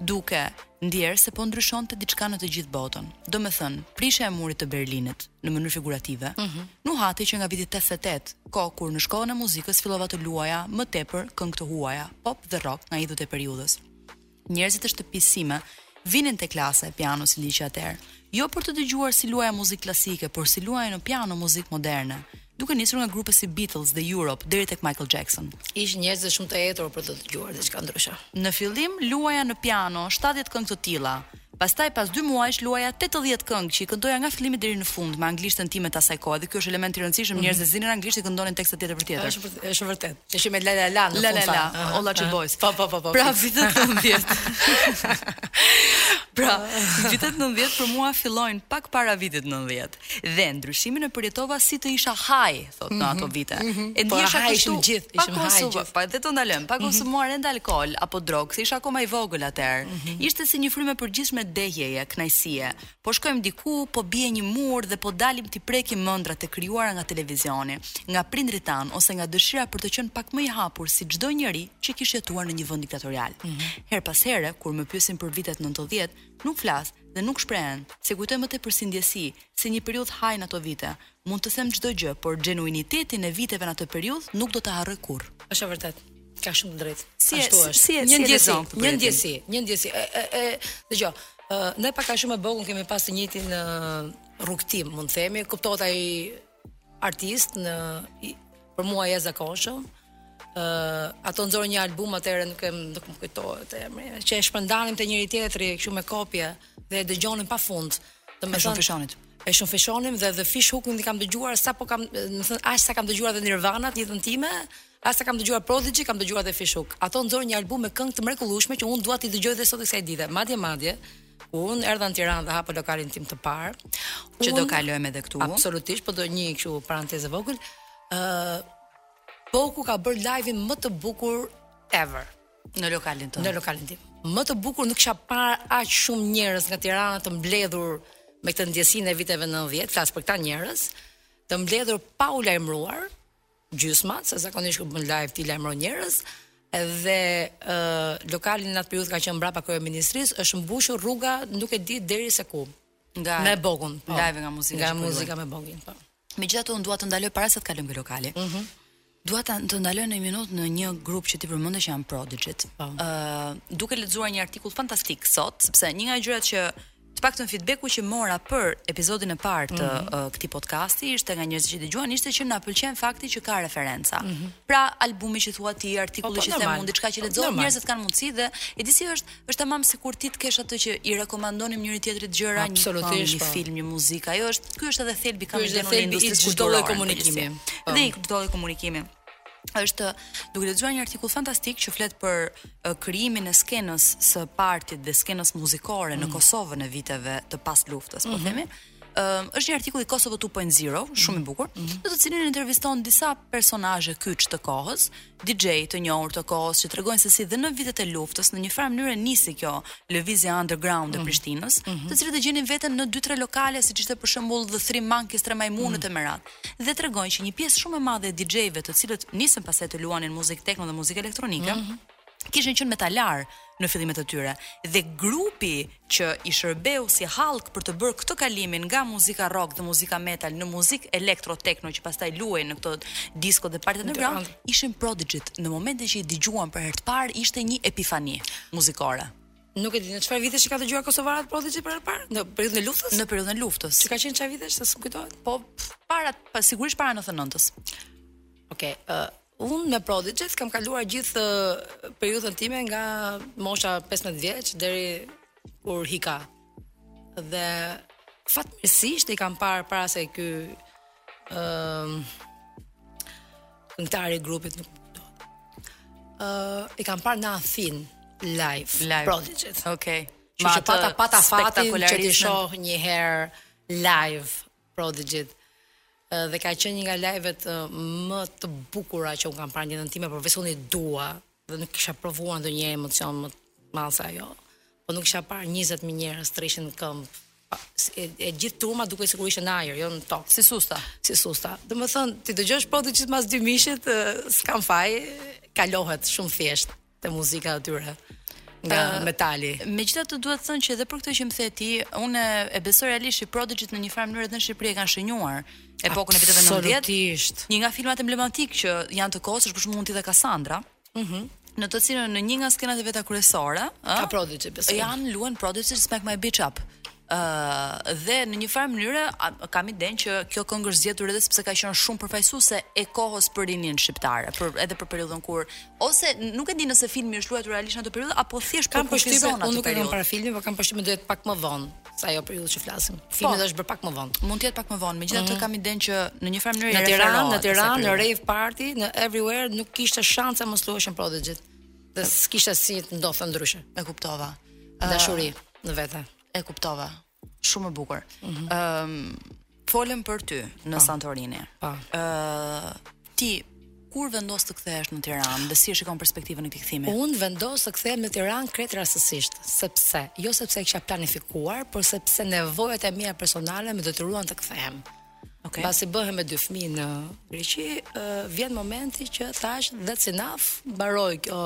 duke ndjerë se po ndryshonte diçka në të gjithë botën. Do me thënë, prishja e murit të Berlinit, në mënyrë figurative, mm -hmm. nuhatej që nga viti 88, kohë kur në shkollën e muzikës fillova të luaja më tepër këngë të huaja, pop dhe rock nga idhujt e periudhës. Njerëzit e shtëpisë sime vinin te klasa e pianos sime që atëherë, jo për të dëgjuar si luaja muzikë klasike, por si luaja në piano muzikë moderne. duke nisur nga grupe si Beatles dhe Europe deri tek Michael Jackson. Ishin njerëz shumë të etur për të dëgjuar diçka ndryshe. Në fillim luaja në piano shtatëdhjetë këngë të tilla, pastaj pas dy muajsh luaja tetëdhjetë këngë që i këndoja nga fillimi deri në fund me anglishten time të asaj kohe dhe ky është element i rëndësishëm, mhm. njerëzit s'dinin anglisht i këndonin tekstet tjetër për tjetër. Është është vërtet. Ishim me la la la në fund. La la la, all the boys. Po po po po. Pra vitet 90. Pra, vitet 90 për mua fillojnë pak para vitit 90. Dhe ndryshimin e përjetova si të isha high, thotë në ato mhm, vite. Mm -hmm. E po, ndjesha po, kështu, gjith, pa konsumuar, pa dhe të ndalem, pa mhm. konsumuar mm -hmm. ende alkool apo drogë, se isha akoma i vogël atëherë. Mm -hmm. Ishte si një frymë e përgjithshme dehjeje, kënaqësie. Po shkojmë diku, po bie një mur dhe po dalim t'i prekim ëndrrat e krijuara nga televizioni, nga prindërit tanë ose nga dëshira për të qenë pak më i hapur si çdo njeri që kish jetuar në një vend diktatorial. Mm -hmm. Herë pas here, kur më pyesin për vitet 90, Nuk flas dhe nuk shprehem, se e kujtoj më tepër si ndjesi, si një periudhë high në ato vite. Mund të them çdo gjë, por xhenuinitetin e viteve në atë periudhë nuk do ta harroj kurrë. Është e vërtetë. Ka shumë të drejtë. Si e si si e si e lexon këtë Një ndjesi, një ndjesi. E e e dëgjoj. Ë ne pak a shumë me Bokun kemi pas të njëjtin rrugëtim, mund të themi, kuptohet ai artist në për mua i jashtëzakonshëm. ë uh, ato nxorën një album atëherë nuk e nuk më kujtohet emri, që e shpërndanim te njëri tjetri kështu me kopje dhe e dëgjonin pafund. Do me shumë fishonit. E shumë fishonim dhe The Fish Hook-in kam dëgjuar sa po kam, më thënë, ashtë sa kam dëgjuar dhe Nirvana të njëtën time, ashtë sa kam dëgjuar Prodigy, kam dëgjuar dhe Fish Hook. Ato nxorën një album me këngë të mrekullueshme që unë dua t'i dëgjoj dhe sot e kësaj dite. Madje, madje, Kur erdha në Tiranë dhe hapa lokalin tim të parë. Që do kalojmë edhe këtu. Absolutisht, po do një kështu parantezë të vogël. Ë uh, Boku ka bër live-in më të bukur ever në lokalin tonë. Në lokalin tim. Më të bukur nuk kisha parë aq shumë njerëz nga Tirana të mbledhur me këtë ndjesinë e viteve 90, flas për këta njerëz, të mbledhur pa u lajmëruar, gjysma, se zakonisht kur bën live ti lajmëron njerëz, dhe ë lokali në atë periudhë ka qenë mbrapa kryeministrisë, është mbushur rruga nuk e di deri se ku. Nga me Bokun, po. Live nga muzika. Nga muzika me Bokun, po. Megjithatë unë dua të ndaloj para se të kalojmë ke lokali. Ëh. Mm -hmm. Dua të, të ndaloj në një minutë në një grup që ti përmendë që janë Prodigy-t. Po. Ëh, uh, duke lexuar një artikull fantastik sot, sepse një nga gjërat që Të paktën feedback-u që mora për episodin e parë të mm -hmm. këtij podcasti ishte nga njerëzit që e dëgjuan, ishte që na pëlqen fakti që ka referenca. Mm -hmm. Pra albumi që thua ti, artikulli po, po, që them unë, diçka që lexoj, njerëzit kanë mundësi dhe e di si është, është tamam sikur ti të kesh atë që i rekomandonim njëri tjetrit gjëra, një këngë, një po. film, një muzikë. Ajo është, ky është edhe thelbi kam në industrinë e çdo lloj komunikimi. Dhe i çdo lloj komunikimi. është duke lexuar një artikull fantastik që flet për uh, krijimin e skenës së partit dhe skenës muzikore mm. në Kosovën e viteve të pas luftës, mm -hmm. po mhm. themi. Uh, është një artikull i Kosovo 2.0, shumë i bukur, mm -hmm. në të cilin interviston disa personazhe kyç të kohës, DJ të njohur të kohës që tregojnë se si dhe në vitet e luftës në një farë mënyre nisi kjo lëvizje underground e mhm. Prishtinës, mm -hmm. të cilët e gjenin veten në 2-3 lokale siç ishte për shembull The Three Monkeys, Tre Majmunët mm -hmm. e me radhë. dhe tregojnë që një pjesë shumë e madhe e DJ-ve të cilët nisën pastaj të luanin muzikë tekno dhe muzikë elektronike, mm -hmm kishin qenë metalar në fillimet e tyre dhe grupi që i shërbeu si hallkë për të bërë këtë kalimin nga muzika rock dhe muzika metal në muzikë elektro techno që pastaj luanin në këto disko dhe party underground ishin Prodigy-t në momentin që i dëgjuan për herë të parë ishte një epifani muzikore Nuk e di në çfarë vitesh i kanë dëgjuar kosovarët Prodigy për herë parë? Në periudhën e luftës? Në periudhën e luftës. Që ka qenë çfarë vitesh, se s'më kujtohet? Po para, pa sigurisht para 99-s. Okej, okay, uh, Unë me Prodigy kam kaluar gjithë uh, periudhën time nga mosha 15 vjeç deri kur ika. Dhe fatmirësisht i kam parë para se ky Ëm këngëtari i grupit nuk më kujtohet. Ë i kam parë në Athinë live, live. Prodigy. Okej. Okay. Kështu që pata pata fatin që t'i shoh një herë live Prodigy. Ë, Dhe ka qenë një nga live-et ë, më të bukura që un kam parë në jetën time, për vetë se unë i dua dhe nuk kisha provuar ndonjë emocion më të madh se ajo. Po nuk kisha parë 20.000 njerëz të rrinin në këmbë. E, e gjithë turma dukej sikur ishte në ajër, jo në tokë. Si susta. Si susta. Domethënë, t'i dëgjosh Prodigy-t mas dy mishit, s'kam faj, kalohet shumë thjesht te muzika e tyre nga uh, metali. Megjithatë duhet të them që edhe për këtë që më the ti, unë e besoj realisht që Prodigy-t në një farë mënyrë edhe në Shqipëri e kanë shënjuar. epokën e viteve 90. Një nga filmat emblematik që janë të kohës është për shembull Unë, ti dhe Kasandra. Mhm. Mm në të cilën në një nga skenat e veta kryesore, ëh, ka Prodigy besoj. Jan luan Prodigy Smack My Bitch Up. ë uh, dhe në një farë mënyre kam idenë që kjo këngë është zgjedhur edhe sepse ka qenë shumë përfaqësuese e kohës për rininë shqiptare, por edhe për periudhën kur ose nuk e di nëse filmi është luajtur realisht në atë periudhë apo thjesht po kufizon atë periudhë. Unë nuk e kam parë filmin, por kam përshtypjen duhet pak më vonë. sa ajo periudhë që flasim. Po. Filmi do të është bërë pak më vonë. Mund të jetë pak më vonë, megjithatë mm. kam idenë që në një farë mënyrë në Tiranë, në Tiranë, në rave party, në everywhere nuk kishte shanse mos luheshin Prodigy-t. Dhe s'kishte si të ndodhte ndryshe. E kuptova. Dashuri uh, në vete. E kuptova. Shumë e bukur. Mhm. Ëm mm -hmm. um, Folëm për ty në Santorini. Po. Ë ti kur vendos të kthehesh në Tiranë dhe si e shikon perspektivën e këtij kthimi? Unë vendos të kthehem në Tiranë krejt rastësisht, sepse jo sepse e kisha planifikuar, por sepse nevojat e mia personale më detyruan të kthehem. Okay. Pasi bëhem me dy fëmijë në Greqi, uh, vjen momenti që thashë that's enough, mbaroi kjo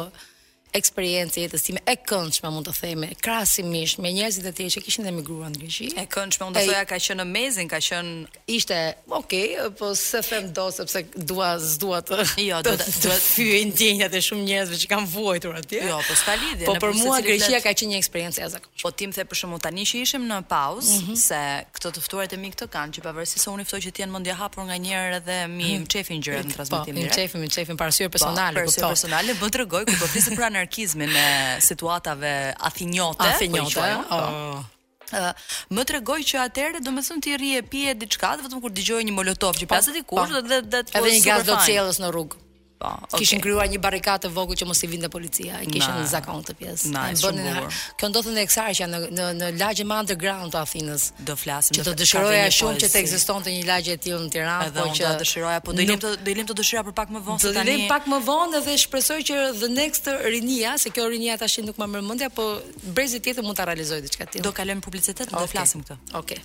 eksperiencë e jetës time e këndshme mund të them, krahasimisht me njerëzit e tjerë që kishin emigruar në Greqi. E këndshme, unë do thoja ka qenë amazing, ka qenë ishte, ok, po se them do sepse dua s'dua të jo, të, të, të fyej ndjenjat e shumë njerëzve që kanë vuajtur atje. Jo, po s'ka lidhje. Po për mua Greqia ka qenë një eksperiencë e Po ti më the për shembull tani që ishim në pauzë, mm -hmm. se këto të ftuarit e mi këtë kanë, që pavarësisht se unë i ftoj që të jenë mendjehapur nganjëherë edhe m'i mm -hmm. mshefin gjërat në po, transmetim po, direkt. Po, mshefin, mshefin për arsye po, personale, po, për arsye personale më tregoje kur po flisim për anarkizmin e situatave athinjote, po athinjote, po, jo, po. Oh. Uh, më tregoje që atëherë domethënë ti rrije pije diçka vetëm kur dëgjoje një molotov që po, plaste diku po, dhe dhe, dhe edhe një gaz lotsjellës në rrugë Po, okay. Kishin krijuar një barrikadë të vogël që mos i vinte policia, e kishin në zakon këtë pjesë. Na, e bënë në Kjo ndodhte në Eksarqja në në në lagjen më underground të Athinës. Do flasim që do dëshiroja shumë që të ekzistonte një lagje e tillë në Tiranë, po që do dëshiroja, po do i lëmë këto do i lëmë këto dëshira për pak më vonë se tani. Do i lëmë pak më vonë dhe shpresoj që the next rinia, se kjo rinia tash nuk ma merr mendja, po brezi tjetër mund ta realizojë diçka të tillë. Do kalojmë publicitet, do flasim këtë. Okej.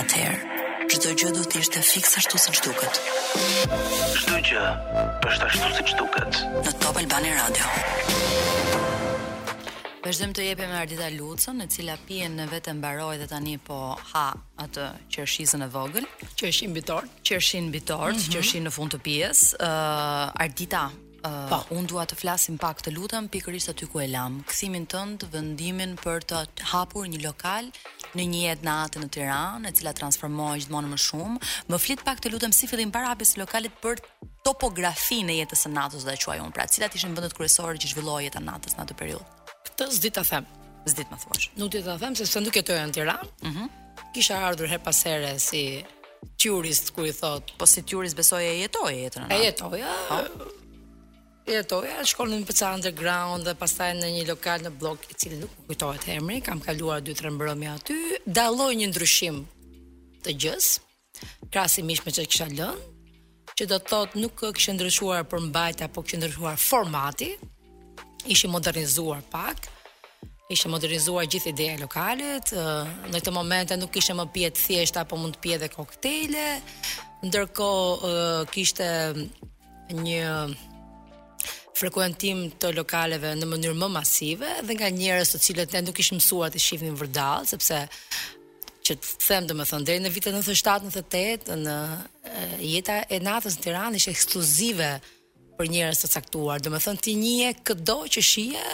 atëherë çdo gjë do të ishte fiks ashtu siç duket. Çdo gjë është ashtu siç duket. Në Top Albania Radio. Vazhdojmë të jemi me Ardita Lucën, e cila pijen e vet e mbaroi dhe tani po ha atë qershizën e vogël, qershin mbi tort, qershin mbi tort, mm -hmm. qershin në fund të pijes. Ë uh, Ardita, Po, unë dua të flasim pak, të lutem, pikërisht aty ku e lam, kthimin tënd, vendimin për të hapur një lokal në një jetë nate në Tiranë, e cila transformohet gjithmonë më shumë. Më flit pak, të lutem, si fillim para hapjes së lokalit për topografinë e jetës së natës, do ta quaj unë, pra cilat ishin vendet kryesore që zhvillohej jeta e natës në atë periudhë. Këtë s'di ta them. S'di të më thuash. Nuk di ta them sepse nuk jetoja në Tiranë. Mhm. Mm Kisha ardhur herë pas here si turist kur i thonë. Po si turist besoj e jetoje jetën e. E jetoja. Po. E jetoja, shkonim në PC Underground dhe pastaj në një lokal në blok i cili nuk më kujtohet emri, kam kaluar 2-3 mbrëmje aty, dalloja një ndryshim të gjësë. Krahasimisht me çka kisha lënë, që do të thotë nuk kishte ndryshuar përmbajtja, por kishte ndryshuar formati. Ishim modernizuar pak. Ishte modernizuar gjithë ideja e lokalit. Në këtë moment nuk kishte më pije të thjeshta, por mund të pije edhe koktejle. Ndërkohë kishte një frekuentim të lokaleve në mënyrë më masive dhe nga njerëz të cilët ne nuk ishim mësuar t'i shihnim vërdall, sepse që ta them domethënë deri në vitet 97 98 në jeta e natës në Tiranë ishte ekskluzive për njerëz të caktuar, domethënë ti njihje këdo që shihje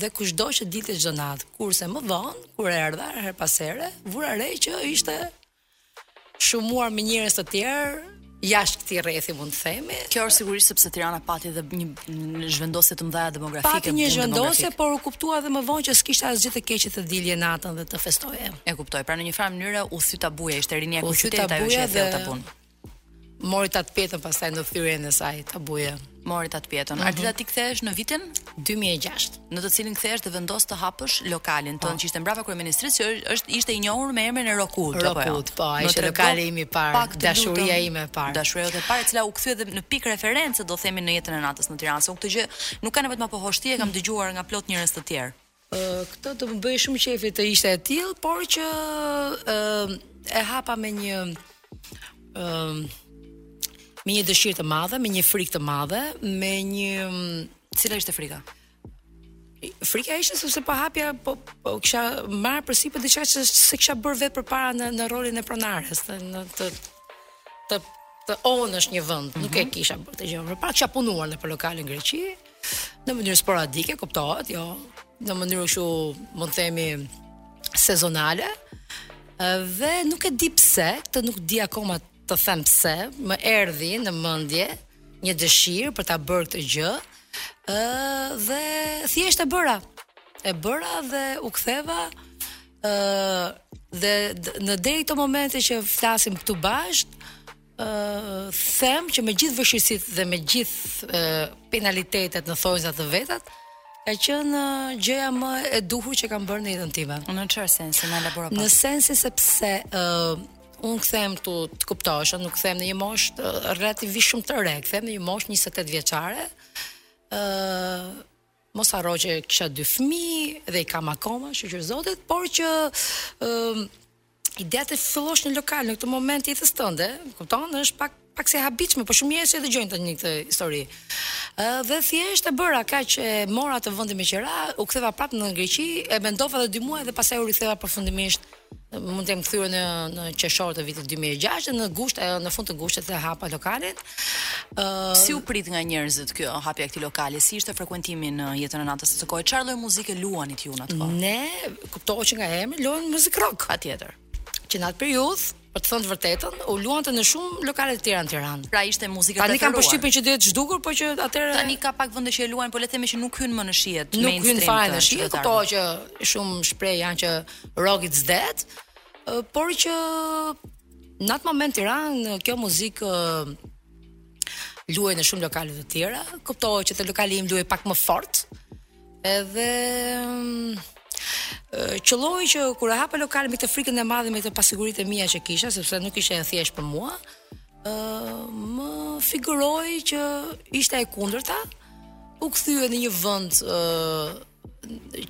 dhe kushdo që dilte çdo natë. Kurse më vonë, kur erdha herë pas here, vura re që ishte Shumuar me njerëz të tjerë jashtë këtij rrethi mund të themi. Kjo është sigurisht sepse Tirana pati edhe një zhvendosje të mëdha demografike. Pati një zhvendosje, por u kuptua edhe më vonë që s'kishte asgjë të keqe të dilje natën dhe të festoje. E kuptoj. Pra në një farë mënyre u thy tabuja, ishte rinia e qytetit ajo që e theu tabun. Mori tatëpjetën pastaj në thyrjen e saj tabuja. Mori tatëpjetën. Mhm. Ardita ti kthehesh në vitin 2006, në të cilin kthehesh dhe vendos të hapësh lokalin tënd po. që ishte mbrapa kryeministrisë, që është ishte i njohur me emrin e Rokut, apo jo? Rokut, po, ai ishte lokali im i parë, dashuria ime e parë. Dashuria e parë, e cila u kthye edhe në pikë reference, do themi në jetën e natës në Tiranë, se unë këtë gjë nuk e kam vetëm nga poshtë e kam mhm. dëgjuar nga plot njerëz të tjerë. Kjo do të më bëhej shumë qejfi të ishte e tillë, por që ë e hapa me një ë me një dëshirë të madhe, me një frikë të madhe, me një cila ishte frika? Frika ishte sepse po hapja po, po kisha marrë përsipër diçka që s'e kisha bërë vetë përpara në në rolin e pronares, në, në të të të ownësh një vend, mm -hmm. nuk e mhm. kisha bërë këtë gjë. Përpara kisha punuar nëpër lokale në Greqi në mënyrë sporadike, kuptohet, jo në mënyrë kështu, mund të themi sezonale. Dhe nuk e di pse, këtë nuk di akoma të them pse, më erdhi në mendje një dëshirë për ta bërë këtë gjë. Ë dhe thjesht e bëra. E bëra dhe u ktheva ë dhe deri në këto momente që flasim këtu bashkë, ë them që me gjithë vështirësitë dhe me gjithë penalitetet në thonjza të vetat, ka qenë gjëja më e duhur që kam bërë në jetën time. Në çfarë sensi na elaboro pak? Në sensin sepse ë un kthehem këtu të kuptosh, nuk kthehem në një moshë relativisht shumë të re, kthehem në një moshë 28 vjeçare. ë Mos harro që kisha dy fëmijë dhe i kam akoma, shqyr Zotit, por që ë uh, ideja të fillosh një lokal në këtë moment të jetës tënde, kupton, është pak paksa e habitshme për shumë njerëz që dëgjojnë tani këtë histori. Ë uh, dhe thjesht e bëra kaq, e mora atë vendin me qira, u ktheva prapë në Greqi, e mendova edhe dy muaj dhe pastaj u riktheva përfundimisht mund të jem kthyer në në qershor të vitit 2006 dhe në gusht a jo në fund të gushtit e hapa lokalin. Ë uh, si u prit nga njerëzit kjo hapja e këtij lokali? Si ishte frekuentimi në jetën e natës të asaj kohe? Çfarë lloj muzike luanit ju në atë kohë? Ne kuptohet që nga emri luanim muzikë rock. Patjetër. Që në atë periudhë për të thënë të vërtetën, luhej në shumë lokale të tjera në Tiranë. Pra ishte muzikë e preferuar. Tani kam përshtypjen që është zhdukur, por që atëherë tani ka pak vende që e luajnë, por le të themi që nuk hyn më në, s'hyn te mainstream. Nuk hyn fare në shihet, kuptohet që shumë shprehen që Rock is dead, por që në atë moment në Tiranë kjo muzikë luhej në shumë lokale të tjera, kuptohet që te lokali im luhej pak më fort, edhe mm, qëlloi që kur e hapa lokalin me këtë frikën e madhe me këto pasiguritë e mia që kisha, sepse nuk ishte e thjeshtë për mua, ë më figuroi që ishte e kundërta, u kthye në një vend ë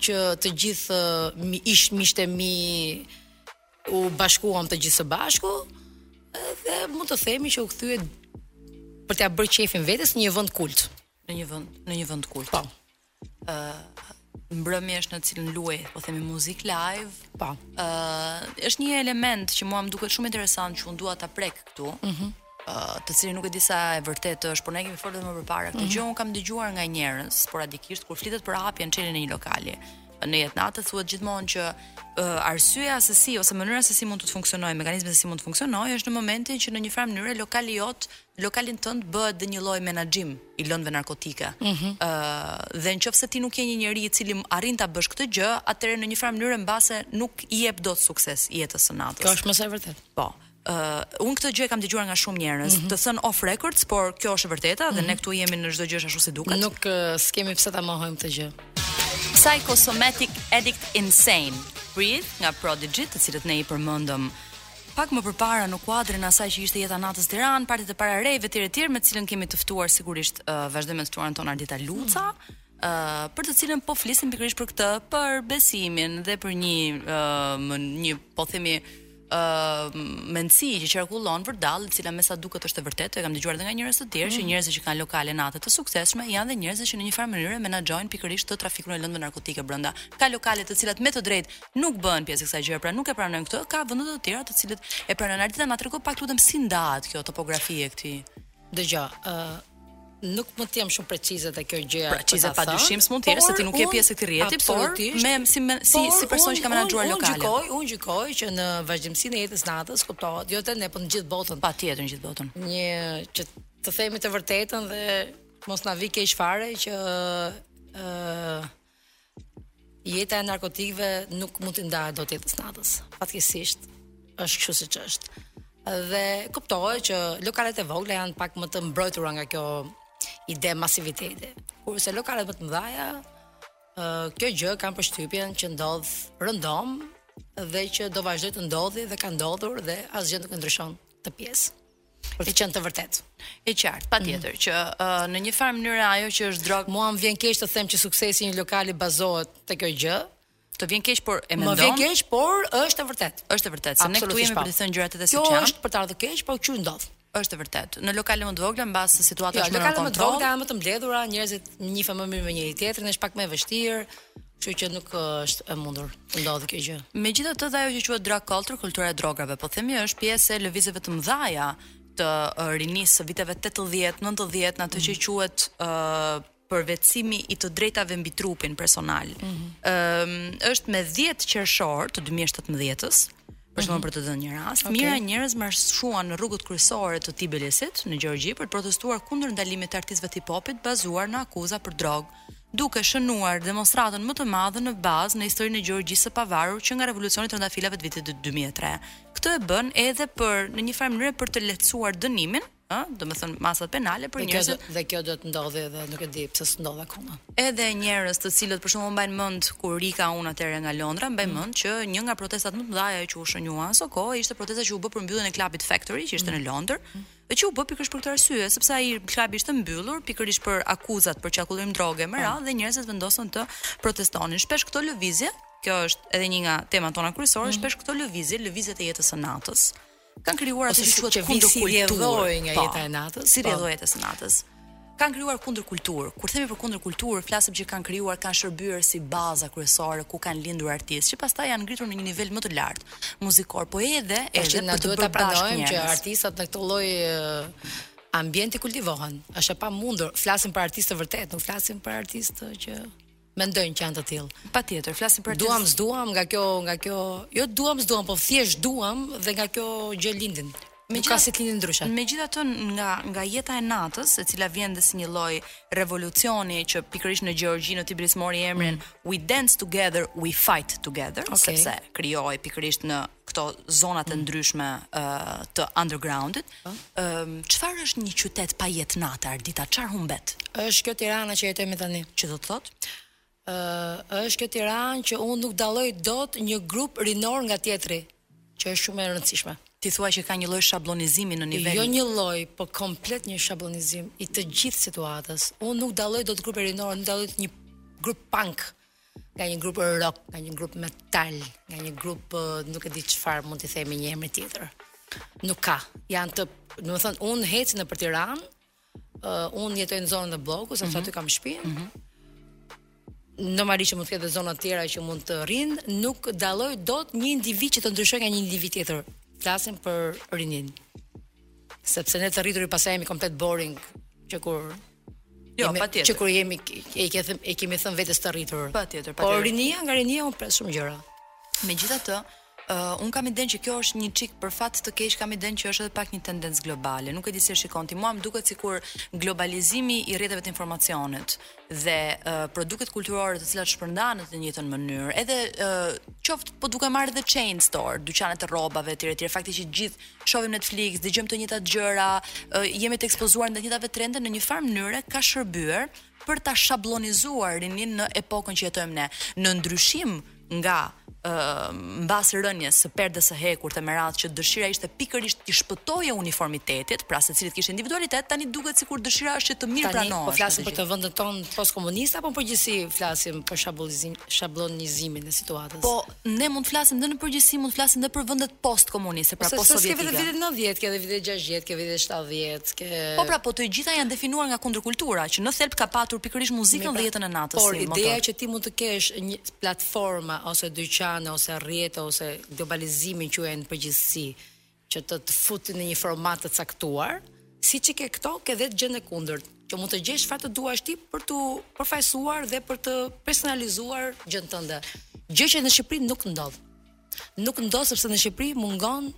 që të gjithë ish miqtë e mi u bashkuam të gjithë së bashku dhe mund të themi që u kthye për t'ia bërë qefin vetes në një vend kult, në një vend në një vend kult. Po. ë uh, mbrëmjet në të cilat luhej, po themi muzik live. Po. ë uh, është një element që mua më duket shumë interesant që unë dua ta prek këtu. Mhm. Mm të cilin nuk e di sa e vërtetë është, por ne kemi folur më përpara këtë mhm. gjë, un kam dëgjuar nga njerëz sporadikisht kur flitet për hapjen çeljen e një lokali në jetë nate, thuhet gjithmonë që uh, arsyeja se si ose mënyra se si mund të të funksionojë, mekanizmi se si mund të funksionojë është në momentin që në një farë mënyre lokali jot, lokalin tënd bëhet dhe një lloj menaxhim i lëndëve narkotike. Ëh mm -hmm. uh, dhe nëse ti nuk je një njeri i cili arrin ta bësh këtë gjë, atëherë në një farë mënyre mbase nuk i jep dot sukses jetës së natës. Kjo është më se e vërtetë. Po. Ëh, unë këtë gjë e kam dëgjuar nga shumë njerëz, mm -hmm. të thënë off records, por kjo është e vërteta mm -hmm. dhe mhm. ne këtu jemi në çdo gjë ashtu si duket. Nuk uh, skemi pse ta mohojmë këtë gjë. Psychosomatic Addict Insane, Breathe nga Prodigy, të cilët ne i përmendëm pak më përpara në kuadrin e asaj që ishte jeta e natës Tiranë, partitë e para rave të tjerë me të cilën kemi të ftuar sigurisht uh, vazhdojmë të ftuar tonë Ardita Luca. Mm -hmm uh, për të cilën po flisim pikërisht për këtë, për besimin dhe për një uh, më, një po themi mendësi që qarkullon vërdall, e cila me sa duket është e vërtetë, e kam dëgjuar edhe nga njerëz të tjerë mm. që njerëzit që kanë lokale nate të suksesshme janë dhe njerëzit që në një farë mënyre menaxhojnë pikërisht të trafikun e lëndëve narkotike brenda. Ka lokale të cilat me të drejtë nuk bëhen pjesë e kësaj gjëje, pra nuk e pranojnë këtë, ka vende të tjera të cilat e pranojnë. Ardita na trego pak lutem si ndahet kjo topografi e këtij Dëgjo, ë nuk mund të jem shumë precize te kjo gjëja. Precize pa dyshim s'mund të jesh se ti nuk je pjesë e këtij rrjeti, por me si me, si si person që ka menaxhuar lokale. Unë gjykoj, unë gjykoj që në vazhdimësinë e jetës së natës, kuptohet, jo te ne, po në gjithë botën. Patjetër në gjithë botën. Një që të themi të vërtetën dhe mos na vijë keq fare që ë Jeta e narkotikëve nuk mund t'i ndahet dot jetës së natës. Fatkeqësisht është kështu siç është. Dhe kuptohet që lokalet e vogla janë pak më të mbrojtura nga kjo ide masiviteti. Kurse lokalet më të mëdha, kjo gjë kam përshtypjen që ndodh rëndom dhe që do vazhdojë të ndodhi dhe ka ndodhur dhe asgjë nuk e ndryshon këtë pjesë. për të qenë të vërtetë. E qartë, patjetër mm. që uh, në një farë mënyrë ajo që është drogë, mua më vjen keq të them që suksesi i një lokali bazohet te kjo gjë. Të vjen keq, por e mendon. Më vjen keq, por është e vërtetë. Është e vërtetë, se ne këtu jemi për të thënë gjërat ashtu siç janë. Kjo është për të ardhur keq, por kshu ndodh. Është e vërtetë. Në lokale më të vogla mbase situata jo, është më në kontroll. Në lokale më të vogla janë më të mbledhura, njerëzit njihen më mirë me njëri tjetrin, është pak më e vështirë. Kështu që nuk është e mundur të ndodhë kjo gjë. Megjithatë, dhe ajo që quhet drug culture, kultura e drogave, po themi është pjesë e lëvizjeve të mëdha të rinisë së viteve 80, 90 në atë që mhm. quhet ë uh, përvetësimi i të drejtave mbi trupin personal. Ëm mm -hmm. uh, është me 10 qershor të 2017-s, për shembull mhm. për të dhënë një rast, okay. mijëra njerëz marshuan në rrugët kryesore të Tbilisit në Gjeorgji për të protestuar kundër ndalimit të artistëve të hip-hopit bazuar në akuza për drogë duke shënuar demonstratën më të madhe në bazë në historinë e Gjeorgjisë së pavarur që nga revolucioni i trëndafilave të vitit 2003. Këtë e bënë edhe për në një farë mënyre për të lehtësuar dënimin, ë, domethënë masat penale për njerëzit. Dhe kjo do të ndodhi edhe nuk e di pse s'ndodh akoma. Edhe njerëz të cilët për shembull mbaj mend kur ika unë atëherë nga Londra, mbaj mm. mend që një nga protestat më të mëdha që u shënuan asokohe ishte protesta që u bë për mbylljen e klubit Factory që ishte mm. në Londër. Mm. Dhe që u bë pikërisht për këtë arsye, sepse ai klub ishte mbyllur pikërisht për akuzat për qarkullim droge me radhë dhe njerëzit vendosën të protestonin. Shpesh këto lëvizje, kjo është edhe një nga temat tona kryesore, mm. shpesh këto lëvizje, lëvizjet e jetës së natës, kanë krijuar atë që quhet kundërkulturë. nga po. jeta e natës. Si po. rrjedhojë e jetës së natës kanë krijuar kundërkulturë. Kur themi për kundërkulturë, flasim që kanë krijuar, kanë shërbyer si baza kryesore ku kanë lindur artistë, që pastaj janë ngritur në një nivel më të lartë muzikor, po edhe edhe na duhet ta pranojmë që artistët në këtë lloj ambienti kultivohen. Është e pamundur, flasim për artistë të vërtetë, nuk flasim për artistë që Mendojnë që janë të tillë. Patjetër, flasim për atë. Duam, s'duam nga kjo, nga kjo. Jo duam, s'duam, po thjesht duam dhe nga kjo gjë lindin. Se s'ka si lindin ndryshe. Megjithatë nga nga jeta e natës, e cila vjen dhe si një lloj revolucioni që pikërisht në Gjeorgji në Tbilis mori emrin mm. We Dance Together, We Fight Together, okay. sepse krijoi pikërisht në këto zonat mm. e ndryshme të undergroundit. Po. Çfarë është një qytet pa jetë nate, Ardita? Çfarë humbet? Është kjo Tirana që jetojmë tani. Që do të thotë? Ëh, është kjo Tiranë që unë nuk dalloj dot një grup rinor nga tjetri, që është shumë e rëndësishme. Ti thua që ka një lloj shablonizimi në nivel Jo një lloj, po komplet një shablonizim i të gjithë situatës. Unë nuk dalloj dot grup rinor, nuk dalloj dot një grup punk nga një grup rock, nga një grup metal, nga një grup nuk e di çfarë mund t'i themi një emër tjetër. Nuk ka. Janë të, domethënë, un eci nëpër Tiranë. Uh, un jetoj në zonën e Bllokut, sepse mm -hmm. aty kam shtëpinë. Mm -hmm. Normalisht mund të ketë dhe zona të tjera që mund të rrin, nuk dalloj dot një individ që të ndryshojë nga një individ tjetër. Flasim për rininë. Sepse ne të rriturit pastaj jemi komplet boring që kur Jo, jemi, patjetër. Që kur i kemi thënë vetes të rritur. Patjetër, patjetër. Por rinia nga rinia un pres shumë gjëra. Megjithatë, uh, un kam idenë që kjo është një çik për fat të keq, kam idenë që është edhe pak një tendencë globale. Nuk e di si e shikon ti. Mua më duket sikur globalizimi i rrjeteve të informacionit dhe produktet kulturore të cilat shpërndahen në të njëjtën mënyrë, edhe qoftë po duke marrë edhe chain store, dyqanet e rrobave etj etj, fakti që të gjithë shohim Netflix, dëgjojmë të njëjtat gjëra, jemi të ekspozuar ndaj të njëjtave trende në një farë mënyre ka shërbyer për ta shablonizuar rininë në epokën që jetojmë ne. Në ndryshim nga mbas rënies së perdës së hekurt e me radhë që dëshira ishte pikërisht t'i shpëtoje uniformitetit, pra secili të kishte individualitet, tani duket sikur dëshira është që të mirëpranohet. Tani po flasim për të vendet tonë postkomuniste, apo në përgjithësi flasim për shablonizimin e situatës? Po, ne mund të flasim dhe në përgjithësi, mund të flasim dhe për vendet postkomuniste, pra postsovjetike. Po se vitet 90, ke edhe vitet 60, ke vitet 70, ke Po pra, po të gjitha janë definuar nga kundërkultura, që në thelb ka patur pikërisht muzikën dhe jetën e natës. Por ideja që ti mund të kesh një platforma ose dyqane ose rrjete ose globalizimin quaje në përgjithësi që të të futin në një format të caktuar, siç i ke këto, ke dhe gjënë e kundërt, që mund të gjesh çfarë të duash ti për t'u përfaqësuar dhe për të personalizuar gjënë tënde. Gjë që në Shqipëri nuk ndodh. Nuk ndodh sepse në Shqipëri mungon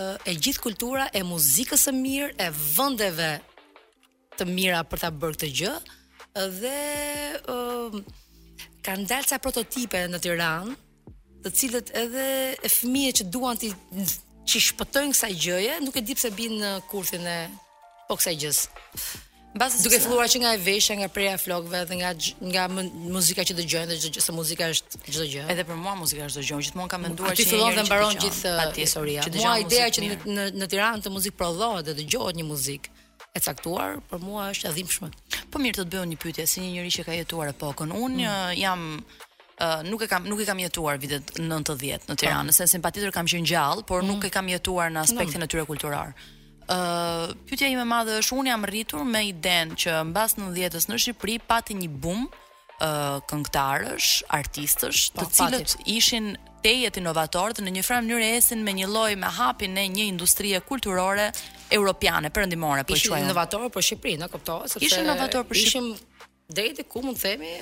e gjithë kultura e muzikës së mirë, e vendeve të mira për ta bërë këtë gjë dhe ë uh, kanë dalë ca prototipe në Tiranë, të cilët edhe fëmijët që duan t'i shpëtojnë kësaj gjëje, nuk e di pse bien në kurthin e po kësaj gjëje. Mbase duke filluar që nga veshja, nga prerja e flokëve dhe nga nga muzika që dëgjojnë dhe çdo gjë, se muzika është çdo gjë. Edhe për mua muzika është çdo gjë. Gjithmonë kam menduar që fillon dhe mbaron gjithë historia. Mua ideja që në në Tiranë të muzikë prodhohet dhe dëgjohet një muzikë. e caktuar, për mua është e dhimbshme. Po mirë të të bëj unë një pyetje si një njeri që e ka jetuar epokën. Unë mm. Eh, jam Uh, nuk e kam nuk e kam jetuar vitet 90 në Tiranë, po. në sensin patjetër kam qenë gjallë, por mm. nuk e kam jetuar në aspektin e tyre kulturor. Ë, uh, pyetja ime e madhe është unë jam rritur me idenë që mbas 90-s në Shqipëri pati një bum këngëtarësh, artistësh, po, të cilët ishin tejet inovatorë dhe në një farë mënyrë ecnin me një lloj me hapin e një industrie kulturore europiane, perëndimore, po e quajmë. Ishin inovatorë për Shqipërinë, kuptohet, sepse ishin inovatorë për Shqipërinë. Ishin deri diku mund të themi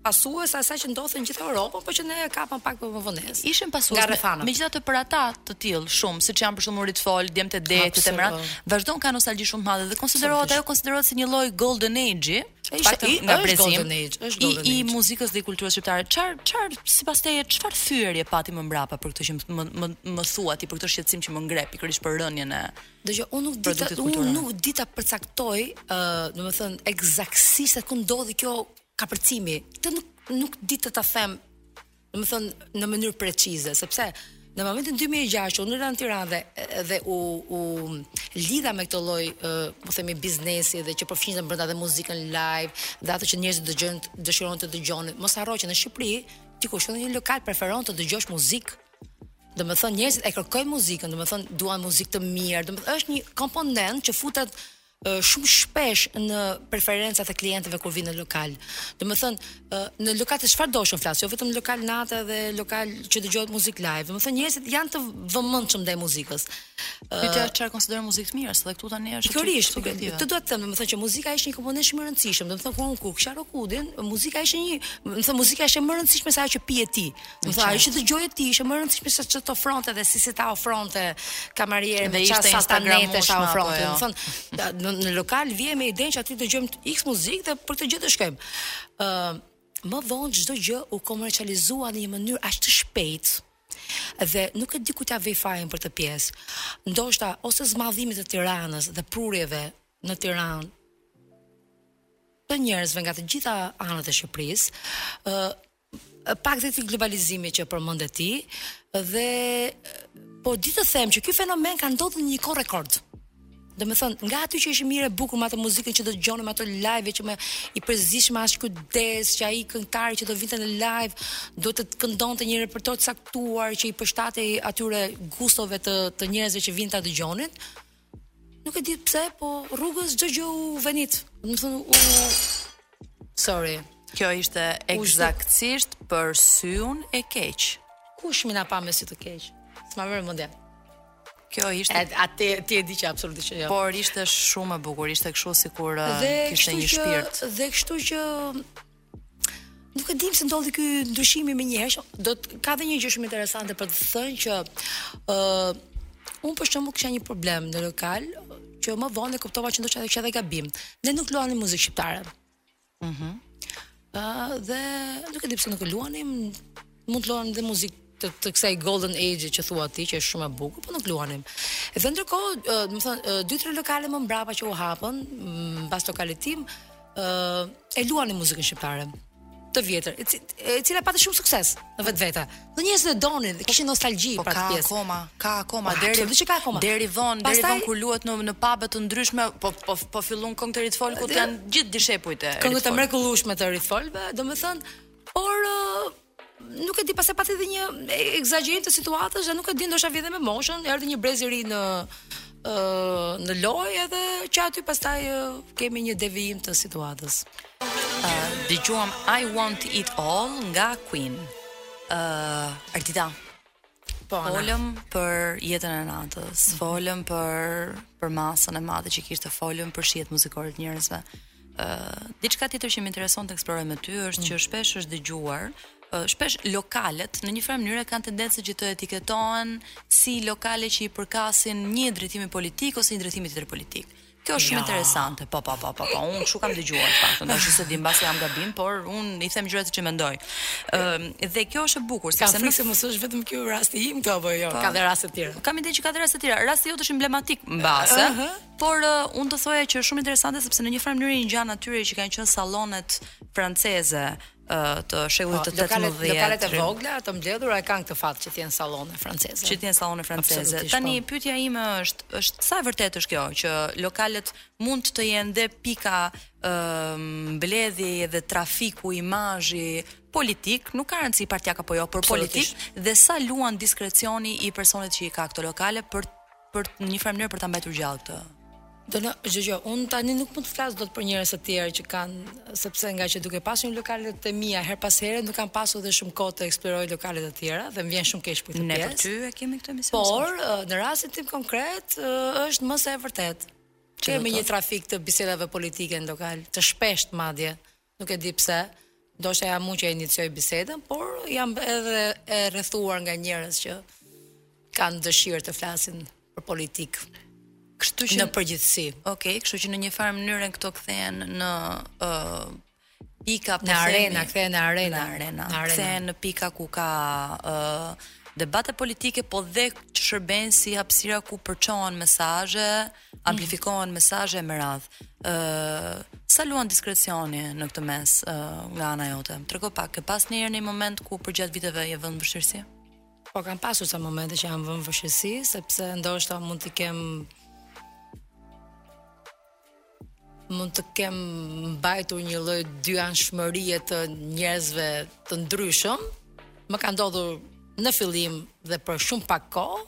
pasues të asaj që ndodhte në gjithë Europën, por që ne e kapëm pak me vonesë. Ishin pasues. Megjithatë për artistë të tillë shumë, siç janë për shembull Ritfolk, Djemtë e Detit e me radhë, vazhdon ka një nostalgji shumë të madhe dhe konsiderohet ajo konsiderohet si një lloj golden age-i. Ishte nga brezi im, i, i muzikës dhe kulturës shqiptare. Çfar çfar sipas teje çfarë thyerje pati më mbrapa për këtë që më më më thua ti për këtë shqetësim që më ngre pikërisht për rënien e Dëgjo, unë nuk di ta unë nuk di ta përcaktoj, ë, uh, domethënë ekzaktësisht se ku ndodhi ky kapërcimi. Të nuk nuk di të ta them Domethënë në mënyrë precize, sepse në momentin 2006 unë erdha në Tiranë dhe, dhe u u lidha me këtë lloj, po themi biznesi dhe që përfshinte brenda dhe muzikën live dhe ato që njerëzit dëgjojnë, dëshironin të dëgjonin. Mos harro që në Shqipëri ti kur shkon në një lokal preferon të dëgjosh muzikë. Domethënë njerëzit e kërkojnë muzikën, domethënë duan muzikë të mirë, domethënë është një komponent që futet shumë shpesh në preferencat e klientëve kur vijnë në lokal. Domethënë, në lokal të çfarëdoshëm flas, jo vetëm lokal nate dhe lokal që dëgjohet muzikë live. Domethënë njerëzit janë të vëmendshëm ndaj muzikës. Ti çfarë çar konsideron muzikë të mirë, sepse këtu tani është pikërisht subjektive. Dua të them, domethënë që muzika është një komponent shumë i rëndësishëm. Domethënë kur unë kur kisha rokudin, muzika ishte një, domethënë muzika ishte më e rëndësishme se ajo që pije ti. Ëh, Do të thotë, ajo që dëgjoje ti ishte më e rëndësishme se ç'të ofronte dhe si si ta ofronte kamariere me çfarë sa ta ofronte. Do të thotë, në, në lokal vije me idenë që aty dëgjojmë X muzikë dhe për këtë gjë do shkojmë. Ë uh, më vonë çdo gjë u komercializua në një mënyrë aq të shpejtë dhe nuk e di ku ta vej fajin për këtë pjesë. Ndoshta ose zmadhimit të Tiranës dhe prurjeve në Tiranë të njerëzve nga të gjitha anët e Shqipërisë, ë uh, Pak dhe ky globalizimi që përmende ti dhe po dua të them që ky fenomen ka ndodhur në një kohë rekord. Domethënë, nga aty që ishim mirë e bukur me atë muzikën që do dëgjonim, me ato live që më i përzgjidhshim me aq kujdes, që ai këngëtari që do vinte në live, duhet të këndonte një repertor të caktuar që i përshtatej atyre gustove të, të njerëzve që vinin ta dëgjonin, Nuk e di pse, po rrugës çdo gjë u venit. Do të thotë u Sorry. Kjo ishte ekzaktësisht për syrin e keq. Kush më na pa me sy të keq? S'ma vjen mendja. Kjo ishte Ed, atë ti e di që absolutisht që jo. Por ishte shumë e bukur, ishte kështu sikur uh, kishte një shpirt. Që, dhe kështu që Nuk e di pse ndodhi ky ndryshimi menjëherë. Do të thotë ka dhe një gjë shumë interesante për të thënë që ë uh, unë për shembull kisha një problem në lokal që më vonë e kuptova që ndoshta kisha dhe gabim. Ne nuk luanim muzikë shqiptare. Mhm. Mm ë uh, dhe nuk e di pse nuk e luanim, Mund të luanim dhe muzikë të, të kësaj Golden Age që thua ti, që është shumë e bukur, po nuk luanim. Dhe ndërkohë, do të thotë, dy tre lokale më mbrapa që u hapën, mbas lokalit tim, ë e luanin muzikën shqiptare të vjetër, e, cil, e cila pati shumë sukses në vetvete. Dhe njerëzit e donin, kishin nostalgji po, për atë pjesë. Ka akoma, ka akoma po, deri që ka akoma. Deri vonë, deri vonë kur luhet në në pabe të ndryshme, po po po fillon këngët e Ritfolkut janë gjithë dishepujt e. Këngë të mrekullueshme të Ritfolkut, domethënë Por nuk e di pastaj pati edhe një ekzagjerim të situatës dhe nuk e di ndoshta vjen edhe me moshën, erdhi një brez i ri në në lojë edhe që aty pastaj kemi një devijim të situatës. Ë uh, dëgjuam I want it all nga Queen. Ë uh, Ardita, Po, folëm për jetën e natës, mhm. folëm për për masën e madhe që kishte folëm për shijet muzikore të njerëzve. Ë, uh, diçka tjetër që më intereson të eksploroj me ty është mm. që shpesh është dëgjuar, uh, shpesh lokalet në një farë mënyre kanë tendencë që të etiketohen si lokale që i përkasin një drejtimi politik ose një drejtimi tjetër politik. Kjo është shumë interesante. Po, po, po, po, po. Unë kështu kam dëgjuar në fakt. Tash s'e di mbase jam gabim, por unë i them gjërat siç mendoj. Ëm dhe kjo është e bukur, sepse nuk se është vetëm ky rasti im këtu apo jo, po. ka dhe raste të tjera. Kam idenë që ka dhe raste të tjera. Rasti jot është emblematik mbase. Uh -huh. Por uh, unë do thoja që është shumë interesante sepse në një farë mënyrë i ngjan atyre që kanë qenë sallonet franceze, të shekullit po, të 18. Lokalet, lokalet e vogla të mbledhura e kanë këtë fat që të jenë sallone franceze. Që të jenë sallone franceze. Tani po. pyetja ime është, është sa e vërtetë është kjo që lokalet mund të jenë dhe pika ë mbledhjeje dhe trafiku imazhi politik, nuk ka rëndësi partiak apo jo, por politik dhe sa luan diskrecioni i personit që i ka këto lokale për për në një farë mënyrë për ta mbajtur gjallë këtë Domethënë, unë tani nuk mund të flas dot për njerëz të tjerë që kanë, sepse ngaqë duke pasur unë lokalet e mia herë pas here, nuk kam pasur dhe shumë kohë të eksploroj lokalet e tjera dhe më vjen shumë keq për këtë pjesë. Ne për ty e kemi këtë emision. Por, në rastin tim konkret, është më se e vërtetë. Kemi një trafik të bisedave politike në lokal, të shpeshtë madje. Nuk e di pse, ndoshta jam unë që e inicioj bisedën, por jam edhe e rrethuar nga njerëz që kanë dëshirë të flasin për politikë. Kështu që në përgjithësi. Okej, okay, kështu që në një farë mënyrë këto kthehen në ë uh, pika po në arena, kthehen në arena, në arena. Kthehen në pika ku ka ë uh, debate politike, po dhe që shërbejnë si hapësira ku përçohen mesazhe, amplifikohen mesazhe me radhë. ë Sa luan diskrecioni në këtë mes ë nga ana jote? Trego pak, ke pas ndonjëherë një moment ku përgjatë viteve je vënë në vështirësi? Po kam pasur ca momente që jam vënë në vështirësi, sepse ndoshta mund të kem mund të kem mbajtur një lloj dyanshmërie të njerëzve të ndryshëm. Më ka ndodhur në fillim dhe për shumë pak kohë,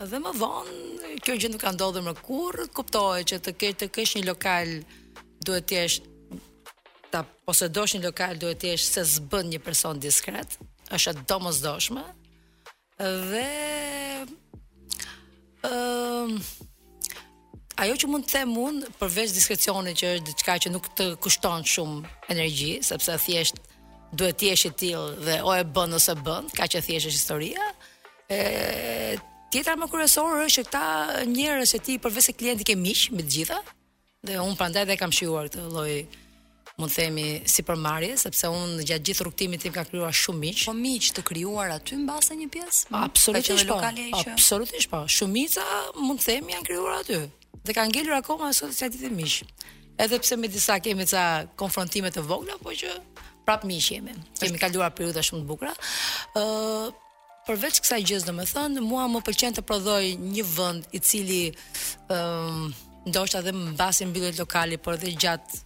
Dhe më vonë kjo gjë nuk ka ndodhur më kurrë, kuptohet që të ke të kesh një lokal duhet të jesh ta posedosh një lokal duhet të jesh se s'bën një person diskret, është e domosdoshme. Dhe ëm ehm, ajo që mund të them unë përveç diskrecionit që është diçka që nuk të kushton shumë energji, sepse thjesht duhet të jesh i tillë dhe o e bën o s'e bën, kaq e thjeshtë është historia. Ëh tjetra më kryesore është që këta njerëz që ti përveç se klientë i ke miq me të gjitha dhe unë prandaj dhe e kam shijuar këtë lloj mund të themi sipërmarrje sepse unë gjatë gjithë rrugëtimit tim kam krijuar shumë miq. Po miq të krijuar aty mbase një pjesë? Po, absolutisht po. Absolutisht po. Shumica mund të themi janë krijuar aty dhe kanë ngelur akoma sot e kësaj dite miq. Edhe pse me disa kemi ca konfrontime të vogla, por që prapë miq jemi. Kemi kaluar periudha shumë të bukura. Ëh Përveç kësaj gjësë domethënë, mua më pëlqen të prodhoj një vend i cili ë ndoshta dhe mbasi mbyllet lokali, por dhe gjatë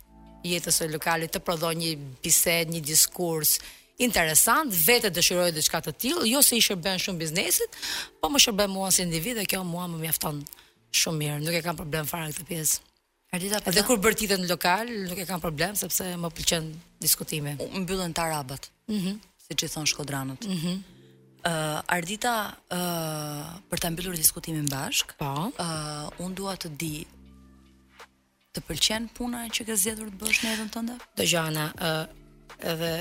jetës së lokalit të prodhojë një bisedë, një diskurs interesant, vetë dëshiroj diçka të tillë, jo se i shërben shumë biznesit, po më shërben mua si individ dhe kjo mua më mjafton shumë mirë, nuk e kam problem fare këtë pjesë. Ardita Dhe kur bërtitet në lokal, nuk e kam problem sepse më pëlqen diskutimi. U mbyllën tarabat. Mhm. Mm siç i thon shkodranët. Mhm. Mm uh, Ardita uh, për ta mbyllur diskutimin bashk. Po. Uh, un dua të di të pëlqen puna që ke zgjedhur të bësh në jetën tënde? Po Joana, ë uh, edhe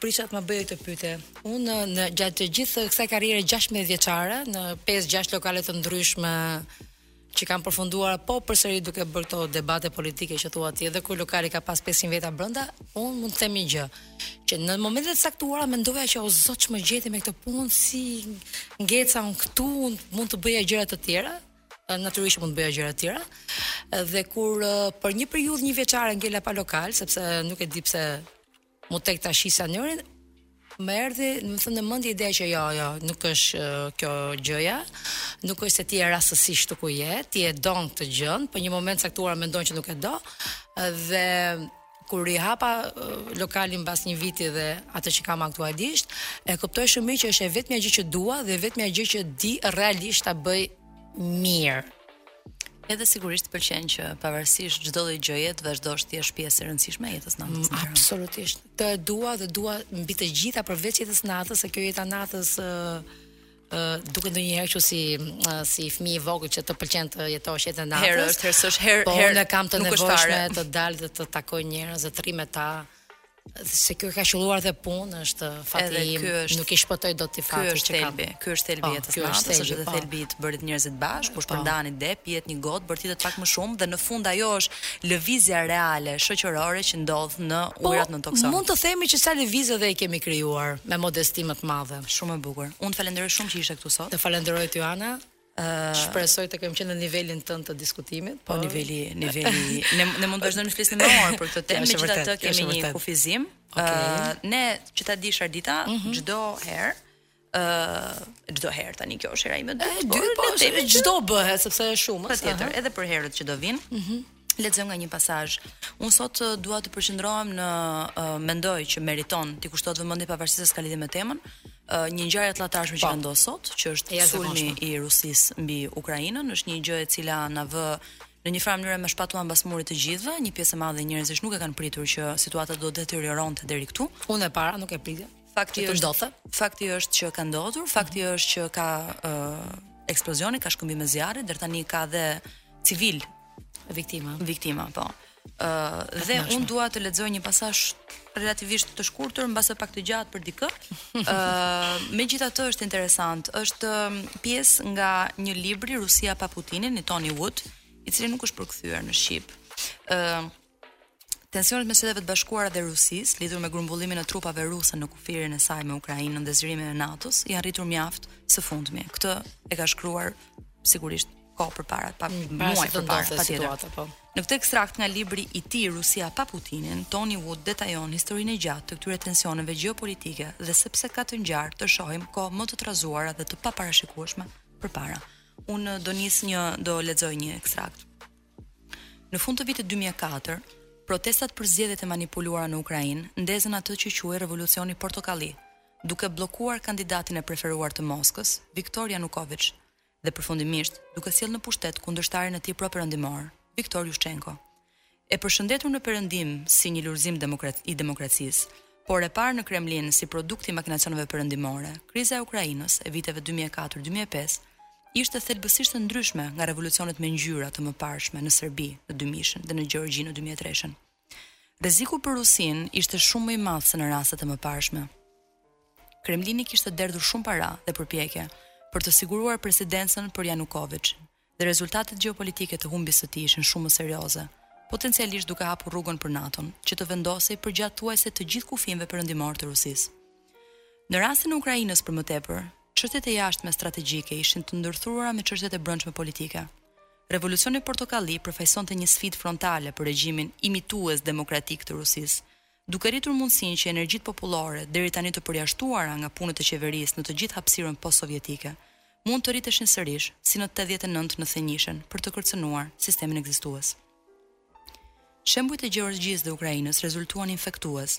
prisja të më bëje këtë pyetje. Unë në gjatë të gjithë kësaj karriere 16 vjeçare në 5-6 lokale të ndryshme që kam përfunduar po përsëri duke bërë këto debate politike që thua ti, edhe kur lokali ka pas 500 veta brenda, unë mund të them një gjë, që në momentet e caktuara mendoja që o zot ç'më gjeti me këtë punë si ngeca unë këtu, unë mund të bëja gjëra të tjera, natyrisht mund të bëja gjëra të tjera. Dhe kur për një periudhë një vjeçare ngela pa lokal, sepse nuk e di pse M'u tek ta shisa njërin, më erdhi, domethënë në mendje ideja që jo, jo, nuk është uh, kjo gjëja, nuk është se ti je rastësisht këtu ku je, ti e do këtë gjënë, për një moment të caktuar mendon që nuk e do dhe kur rihapa uh, lokalin mbas një viti dhe atë që kam aktualisht, e kuptoj shumë mirë që është e vetmja gjë që dua dhe e vetmja gjë që di realisht ta bëj mirë. Edhe sigurisht të pëlqen që pavarësisht çdo lloj gjëje të vazhdosh të jesh pjesë e rëndësishme e jetës natës. Mm, absolutisht. Të e dua dhe dua mbi të gjitha përveç jetës natës, se kjo jeta natës ë ë duket ndonjëherë kështu si si fëmijë i vogël që të pëlqen të jetosh jetën e natës. Herë është herë s'është herë po, herë. Po unë kam të nevojshme të dal dhe të takoj njerëz dhe të rri me ta se kjo ka qëlluar dhe punë është fati im, është, nuk i shpëtoj dot ti fatit që kam. Thelbi, ky është thelbi po, jetës së natës, është edhe po. thelbi i të bërit njerëzit bashkë, kur po. shpërndan ide, pihet një gotë, bërtitet pak më shumë dhe në fund ajo është lëvizja reale shoqërore që ndodh në po, ujërat nëntokësore. Mund të themi që sa lëvizje dhe i kemi krijuar me modestinë më të madhe. Shumë e bukur. Unë të falenderoj shumë që ishe këtu sot. Të falenderoj Joana. Shpresoj të kem qenë në nivelin tënd të diskutimit. Po, po. niveli, niveli. ne ne mund të vazhdonim të flisnim me orë për këtë temë, megjithatë kemi një kufizim. Okay. ne që ta dish Ardita, mhm. çdo mm -hmm. herë ë çdo herë tani kjo është hera ime e dytë. Dy po çdo bëhet sepse është shumë. Patjetër, edhe për herët që do vinë. Mhm. Mm Lexojmë nga një pasazh. Unë sot dua të përqendrohem në uh, mendoj që meriton t'i kushtohet vëmendje pavarësisht se s'ka lidhje me temën. Uh, një ngjarje të llahtarshme që ka ndodhur sot, që është ja, sulmi i Rusisë mbi Ukrainën, është një gjë e cila na vë në një farë mënyre me shpatulla mbas murit të gjithëve, një pjesë e madhe e njerëzish nuk e kanë pritur që situata do të deterioronte deri këtu. Unë e para nuk e pritja. Fakti është që ka ndodhur. Fakti është që ka ndodhur, fakti mhm. është që ka uh, eksplozioni, ka shkëmbime zjarri, deri tani ka dhe civil viktima. Viktima, po. Ë uh, dhe unë dua të lexoj një pasazh relativisht të shkurtër, mbase pak të gjatë për dikë. Ë uh, megjithatë është interesant, është pjesë nga një libri Rusia pa Putinin i Tony Wood, i cili nuk është përkthyer në shqip. Ë uh, Tensionet mes Shteteve të Bashkuara dhe Rusisë lidhur me grumbullimin e trupave ruse në kufirin e saj me Ukrainën dhe zgjerimin e NATO-s janë rritur mjaft së fundmi. Këtë e ka shkruar sigurisht kohë përpara, pra mm, muaj përpara, patjetër. Po. Në këtë ekstrakt nga libri i tij Rusia pa Putinin, Tony Wood detajon historinë e gjatë të këtyre tensioneve gjeopolitike dhe se pse ka të ngjarë të shohim kohë më të trazuara dhe të paparashikueshme përpara. Unë do nis një do lexoj një ekstrakt. Në fund të vitit dy mijë e katër, protestat për zgjedhjet e manipuluara në Ukrainë ndezën atë që quhej Revolucioni Portokalli, duke bllokuar kandidatin e preferuar të Moskës, Viktor Janukoviç, dhe përfundimisht duke sjellë në pushtet kundërshtarin e tij pro-perëndimor, Viktor Jushçenko. E përshëndetur në Perëndim si një lulëzim demokrat i demokracisë, por e parë në Kremlin si produkt i makinacioneve perëndimore. Kriza e Ukrainës e viteve 2004-2005 ishte thelbësisht e ndryshme nga revolucionet me ngjyra të mëparshme në Serbi në 2000-shën dhe në Gjeorgji në 2003-shën. Rreziku për Rusinë ishte shumë më i madh se në rastet e mëparshme. Kremlini kishte derdhur shumë para dhe përpjekje për të siguruar presidencën për Janukoviç, dhe rezultatet gjeopolitike të humbjes së tij ishin shumë më serioze, potencialisht duke hapur rrugën për NATO-n që të vendosej përgjatë thuajse të gjithë kufijve perëndimorë të Rusisë. Në rastin e Ukrainës për më tepër, çështjet e jashtme strategjike ishin të ndërthurura me çështjet e brendshme politike. Revolucioni Portokalli përfaqësonte një sfidë frontale për regjimin imitues demokratik të Rusisë, duke rritur mundësinë që energjitë popullore, deri tani të përjashtuara nga punët e qeverisë në të gjithë hapësirën post-sovjetike, mund të rriteshin sërish, si në tetëdhjetë e nëntë nëntëdhjetë e njëshën, për të kërcënuar sistemin ekzistues. Shembujt e Gjeorgjisë dhe Ukrainës rezultuan infektues,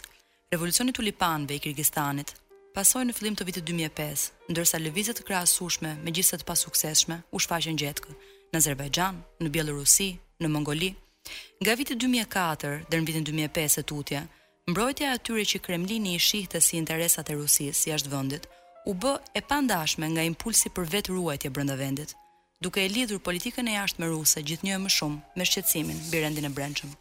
Revolucioni i Tulipanëve i Kirgistanit, pasoi në fillim të vitit dy mijë e pesë, ndërsa lëvizje të krahasueshme, megjithëse të pasuksesshme, u shfaqën gjetkë, në Azerbajxhan, në Bjellorusi, në Mongoli, Nga viti dy mijë e katër deri në vitin dy mijë e pesë e tutje, mbrojtja e atyre që Kremlini i shihte si interesat e Rusisë jashtë vendit u bë e pandashme nga impulsi për vetëruajtje brenda vendit, duke e lidhur politikën e jashtme ruse gjithnjë e më shumë me shqetësimin mbi rendin e brendshëm.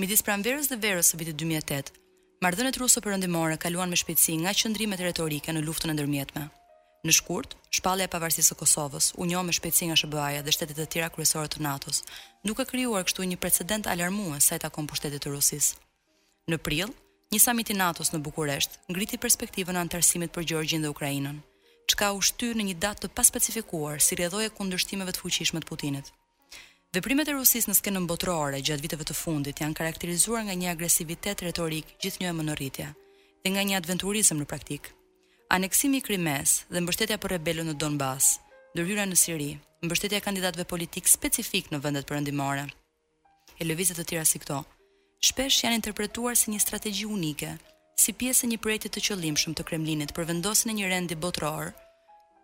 Midis pranverës dhe verës së vitit dy mijë e tetë, marrëdhëniet ruso-perëndimore kaluan me shpejtësi nga qëndrimet retorike në luftën e ndërmjetme, Në shkurt, shpallja e pavarësisë së Kosovës, u njoh me shpejtësi nga SHBA-ja dhe shtetet e tjera kryesore të NATO-s, duke krijuar kështu një precedent alarmues sa i takon pushtetit të Rusisë. Në prill, një samit i NATO-s në Bukuresht ngriti perspektivën e anëtarësimit për Gjeorgjinë dhe Ukrainën, çka u shty në një datë të paspecifikuar si rrjedhojë e kundërshtimeve të fuqishme të Putinit. Veprimet e Rusisë në skenën botërore gjatë viteve të fundit janë karakterizuar nga një agresivitet retorik gjithnjë e më në rritje dhe nga një adventurizëm në praktikë. Aneksimi i Krimesë dhe mbështetja për rebelët në Donbas, ndërhyrja në Siri, mbështetja e kandidatëve politikë specifikë në vendet perëndimore e lëvizje të tjera si këto, shpesh janë interpretuar si një strategji unike, si pjesë e një projekti të qëllimshëm të Kremlinit për vendosjen e një rendi botëror,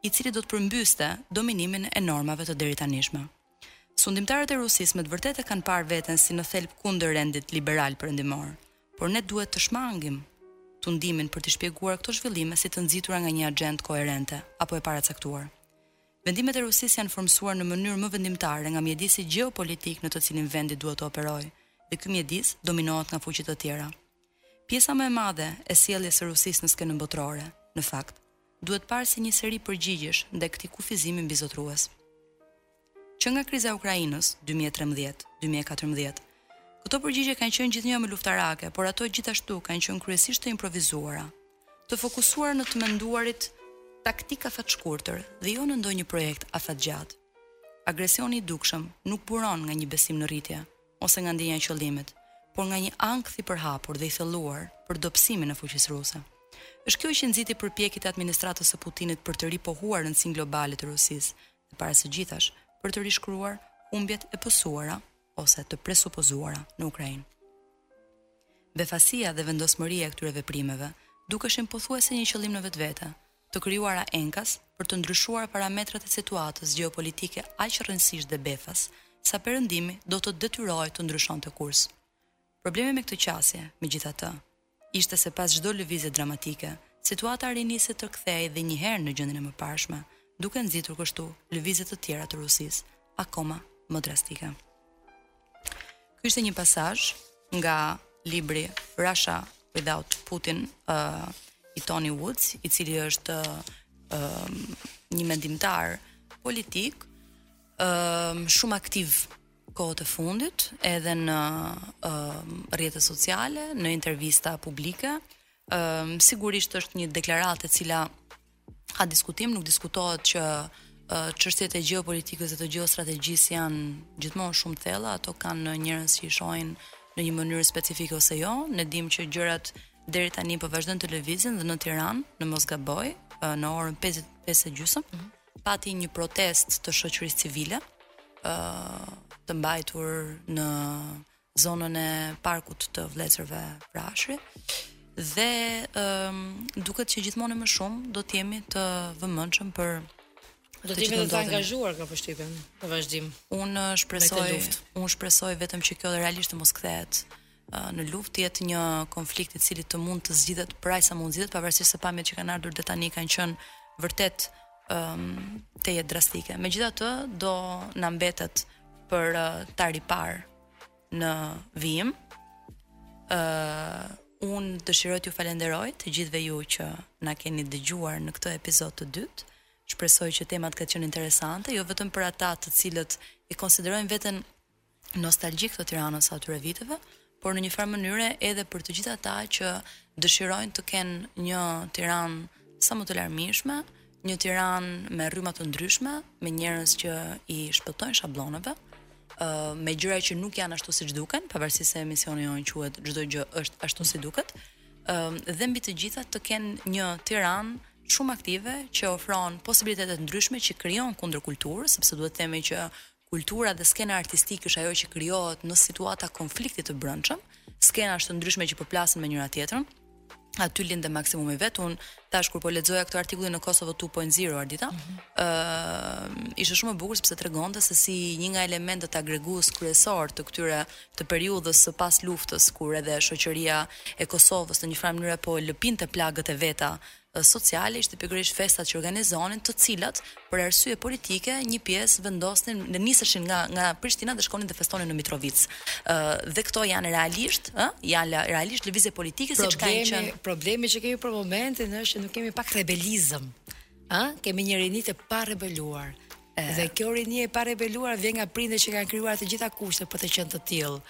i cili do të përmbyste dominimin e normave të deritanishme. Sundimtarët e Rusisë me të vërtetë e kanë parë veten si në thelb kundër rendit liberal perëndimor, por ne duhet të shmangim tundimin për t'i shpjeguar këto zhvillime si të nxitura nga një axhendë koherente apo e paracaktuar. Vendimet e Rusisë janë formësuar në mënyrë më vendimtare nga mjedisi gjeopolitik në të cilin vendi duhet të operojë, dhe ky mjedis dominohet nga fuqi të tjera. Pjesa më e madhe e sjelljes së Rusisë në skenën botërore, në fakt, duhet parë si një seri përgjigjesh ndaj këtij kufizimi mbizotërues. Që nga kriza e Ukrainës, dy mijë e trembëdhjetë, dy mijë e katërmbëdhjetë, këto përgjigje kanë qenë gjithnjë e më luftarake, por ato gjithashtu kanë qenë kryesisht të improvizuara, Të fokusuar në të menduarit taktik afatshkurtër dhe jo në ndonjë projekt afatgjatë. Agresioni i dukshëm nuk buron nga një besim në rritje ose nga ndjenja e qëllimit, por nga një ankth i përhapur dhe i thelluar për dobësimin e fuqisë ruse. Është kjo që nxiti përpjekjet e administratës së Putinit për të ripohuar rëndësinë globale të Rusisë dhe para së gjithash, për të rishkruar humbjet e pësuara ose të presupozuara në Ukrainë. Befasia dhe vendosmëria e këtyre veprimeve dukeshin pothuajse një qëllim në vetvete, të krijuara enkas për të ndryshuar parametrat e situatës gjeopolitike aq rrënjësisht dhe befas sa Perëndimi do të detyrohej të ndryshonte kurs. Problemi me këtë qasje, megjithatë, ishte se pas çdo lëvizjeje dramatike, situata riniste të kthehej dhe njëherë në gjendjen e mëparshme, duke nxitur kështu lëvizje të tjera të Rusisë akoma më drastike. Ky ishte një pasazh nga libri Russia Without Putin uh, i Tony Woods, i cili është uh, një mendimtar politik, uh, shumë aktiv Kohët e fundit, edhe në rrjete sociale, në intervista publike, sigurisht është një deklaratë e cila ka diskutim, nuk diskutohet që çështjet e gjeopolitikës dhe të gjeostrategjisë janë gjithmonë shumë thella, ato kanë njerëz që i shohin në një mënyrë specifike ose jo. Ne dimë që gjërat deri tani po vazhdojnë të lëvizin dhe në Tiranë, në mos gaboj, në orën 5 e gjysmë. Mm -hmm. pati një protestë të shoqërisë civile, ë të mbajtur në zonën e parkut të vëllezërve Frashëri dhe ë duket që gjithmonë e më shumë do të jemi të vëmendshëm për Do të jemi të angazhuar kam përshtypjen në vazhdim. Unë shpresoj, unë shpresoj vetëm që kjo realisht të mos kthehet në luftë të jetë një konflikt i cili të mund të zgjidhet për aq sa mund të zgjidhet pavarësisht se pamjet që kanë ardhur deri tani kanë qenë vërtet um, tejet drastike. Megjithatë do na mbetet për uh, ta riparë në vijim. ë uh, unë dëshiroj t'ju falenderoj të gjithëve ju që na keni dëgjuar në këtë episod të dytë. Shpresoj që temat të kenë qenë interesante, jo vetëm për ata të cilët i konsiderojnë veten nostalgjikë të Tiranës së atyre viteve, por në një farë mënyre edhe për të gjithë ata që dëshirojnë të kenë një Tiranë sa më të larmishme, një Tiranë me rryma të ndryshme, me njerëz që i shpëtojnë shablloneve, me gjëra që nuk janë ashtu siç duken, pavarësisht se emisioni jonë quhet çdo gjë është ashtu si duket, dhe mbi të gjitha të kenë një Tiranë shumë aktive që ofron posibilitete të ndryshme që krijon kundërkulturë, sepse duhet të themi që Kultura dhe skena artistike është ajo që krijohet në situata konflikti të brendshëm, skenash të ndryshme që përplasen me njëra tjetrën. Aty lind dhe maksimumi vetë. Unë tash kur po lexoja këtë artikullin në Kosovo 2.0 Ardita, ëh, mm -hmm. uh, ishte shumë e bukur sepse tregonte se si një nga elementët agregues kryesorë të këtyre të periudhës së pas luftës kur edhe shoqëria e Kosovës në një farë mënyre po lëpinte plagët e veta sociale ishte pikërisht festat që organizonin, të cilat për arsye politike një pjesë vendosnin e niseshin nga nga Prishtina dhe shkonin dhe festonin në Mitrovicë. Ë dhe këto janë realisht, ë, janë realisht lëvizje politike siç ka qenë. Problemi që kemi për momentin është që nuk kemi pak rebelizëm. Ë, kemi një rini të parebeluar. Dhe kjo rini e parebeluar vjen nga prindër që kanë krijuar të gjitha kushtet për të qenë të tillë.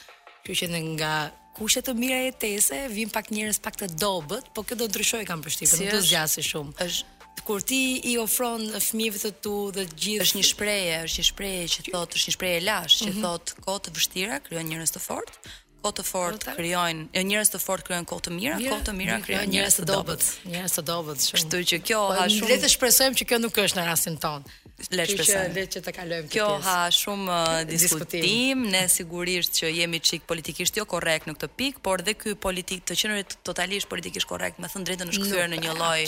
Kështu që në nga kushte të mira jetese vijnë pak njerëz pak të dobët, po kjo do të ndryshojë kam përshtypjen, se nuk do të zgjasë shumë. Është kur ti i ofron fëmijëve të tu dhe të gjithë është një shprehje, është një shprehje që thotë, është një shprehje e lashtë që mm -hmm. thotë kohë të vështira krijojnë njerëz të fortë, kohë të fortë krijojnë, jo njerëz të fortë krijojnë kohë të mira, kohë të mira krijojnë njerëz të dobët, njerëz të dobët shumë. Kështu që kjo po, ha shumë. Le të shpresojmë që kjo nuk është në rastin tonë. Le të shpresojmë. Le ta kalojmë këtë. Kjo ha shumë uh, diskutim, ne sigurisht që jemi çik politikisht jo korrekt në këtë pikë, por dhe ky politik të qenurit totalisht politikisht korrekt, me thënë të drejtën është kthyer në një lloj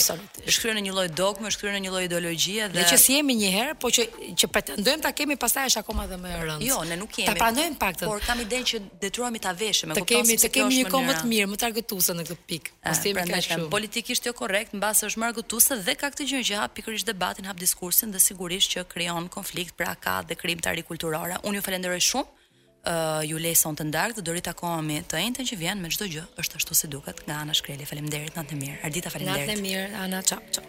është kthyer në një lloj dogme, është kthyer në një lloj ideologjie dhe Ne që s'jemi një herë, po që që pretendojmë ta kemi pastaj është akoma dhe më e rëndë. Jo, ne nuk kemi. Ta pranojmë të paktën. Por kam idenë që detyrohemi ta veshim, e kupton se të kemi një kohë më të mirë, më të argëtuese në këtë pikë. Mos themi kështu. Politikisht jo korrekt, mbase është më argëtuese dhe ka këtë gjë që hap pikërisht debatin, hap diskursin dhe sigurisht që krijon konflikt, pra ka dhe krijimtari kulturore. Unë ju falenderoj shumë. Ju lë sonte në darkë dhe do ritakohemi të enjten që vjen me çdo gjë është ashtu si duket nga Ana Shkreli. Faleminderit, natën e mirë. Ardita, faleminderit. Natën e mirë, Ana, çao, çao.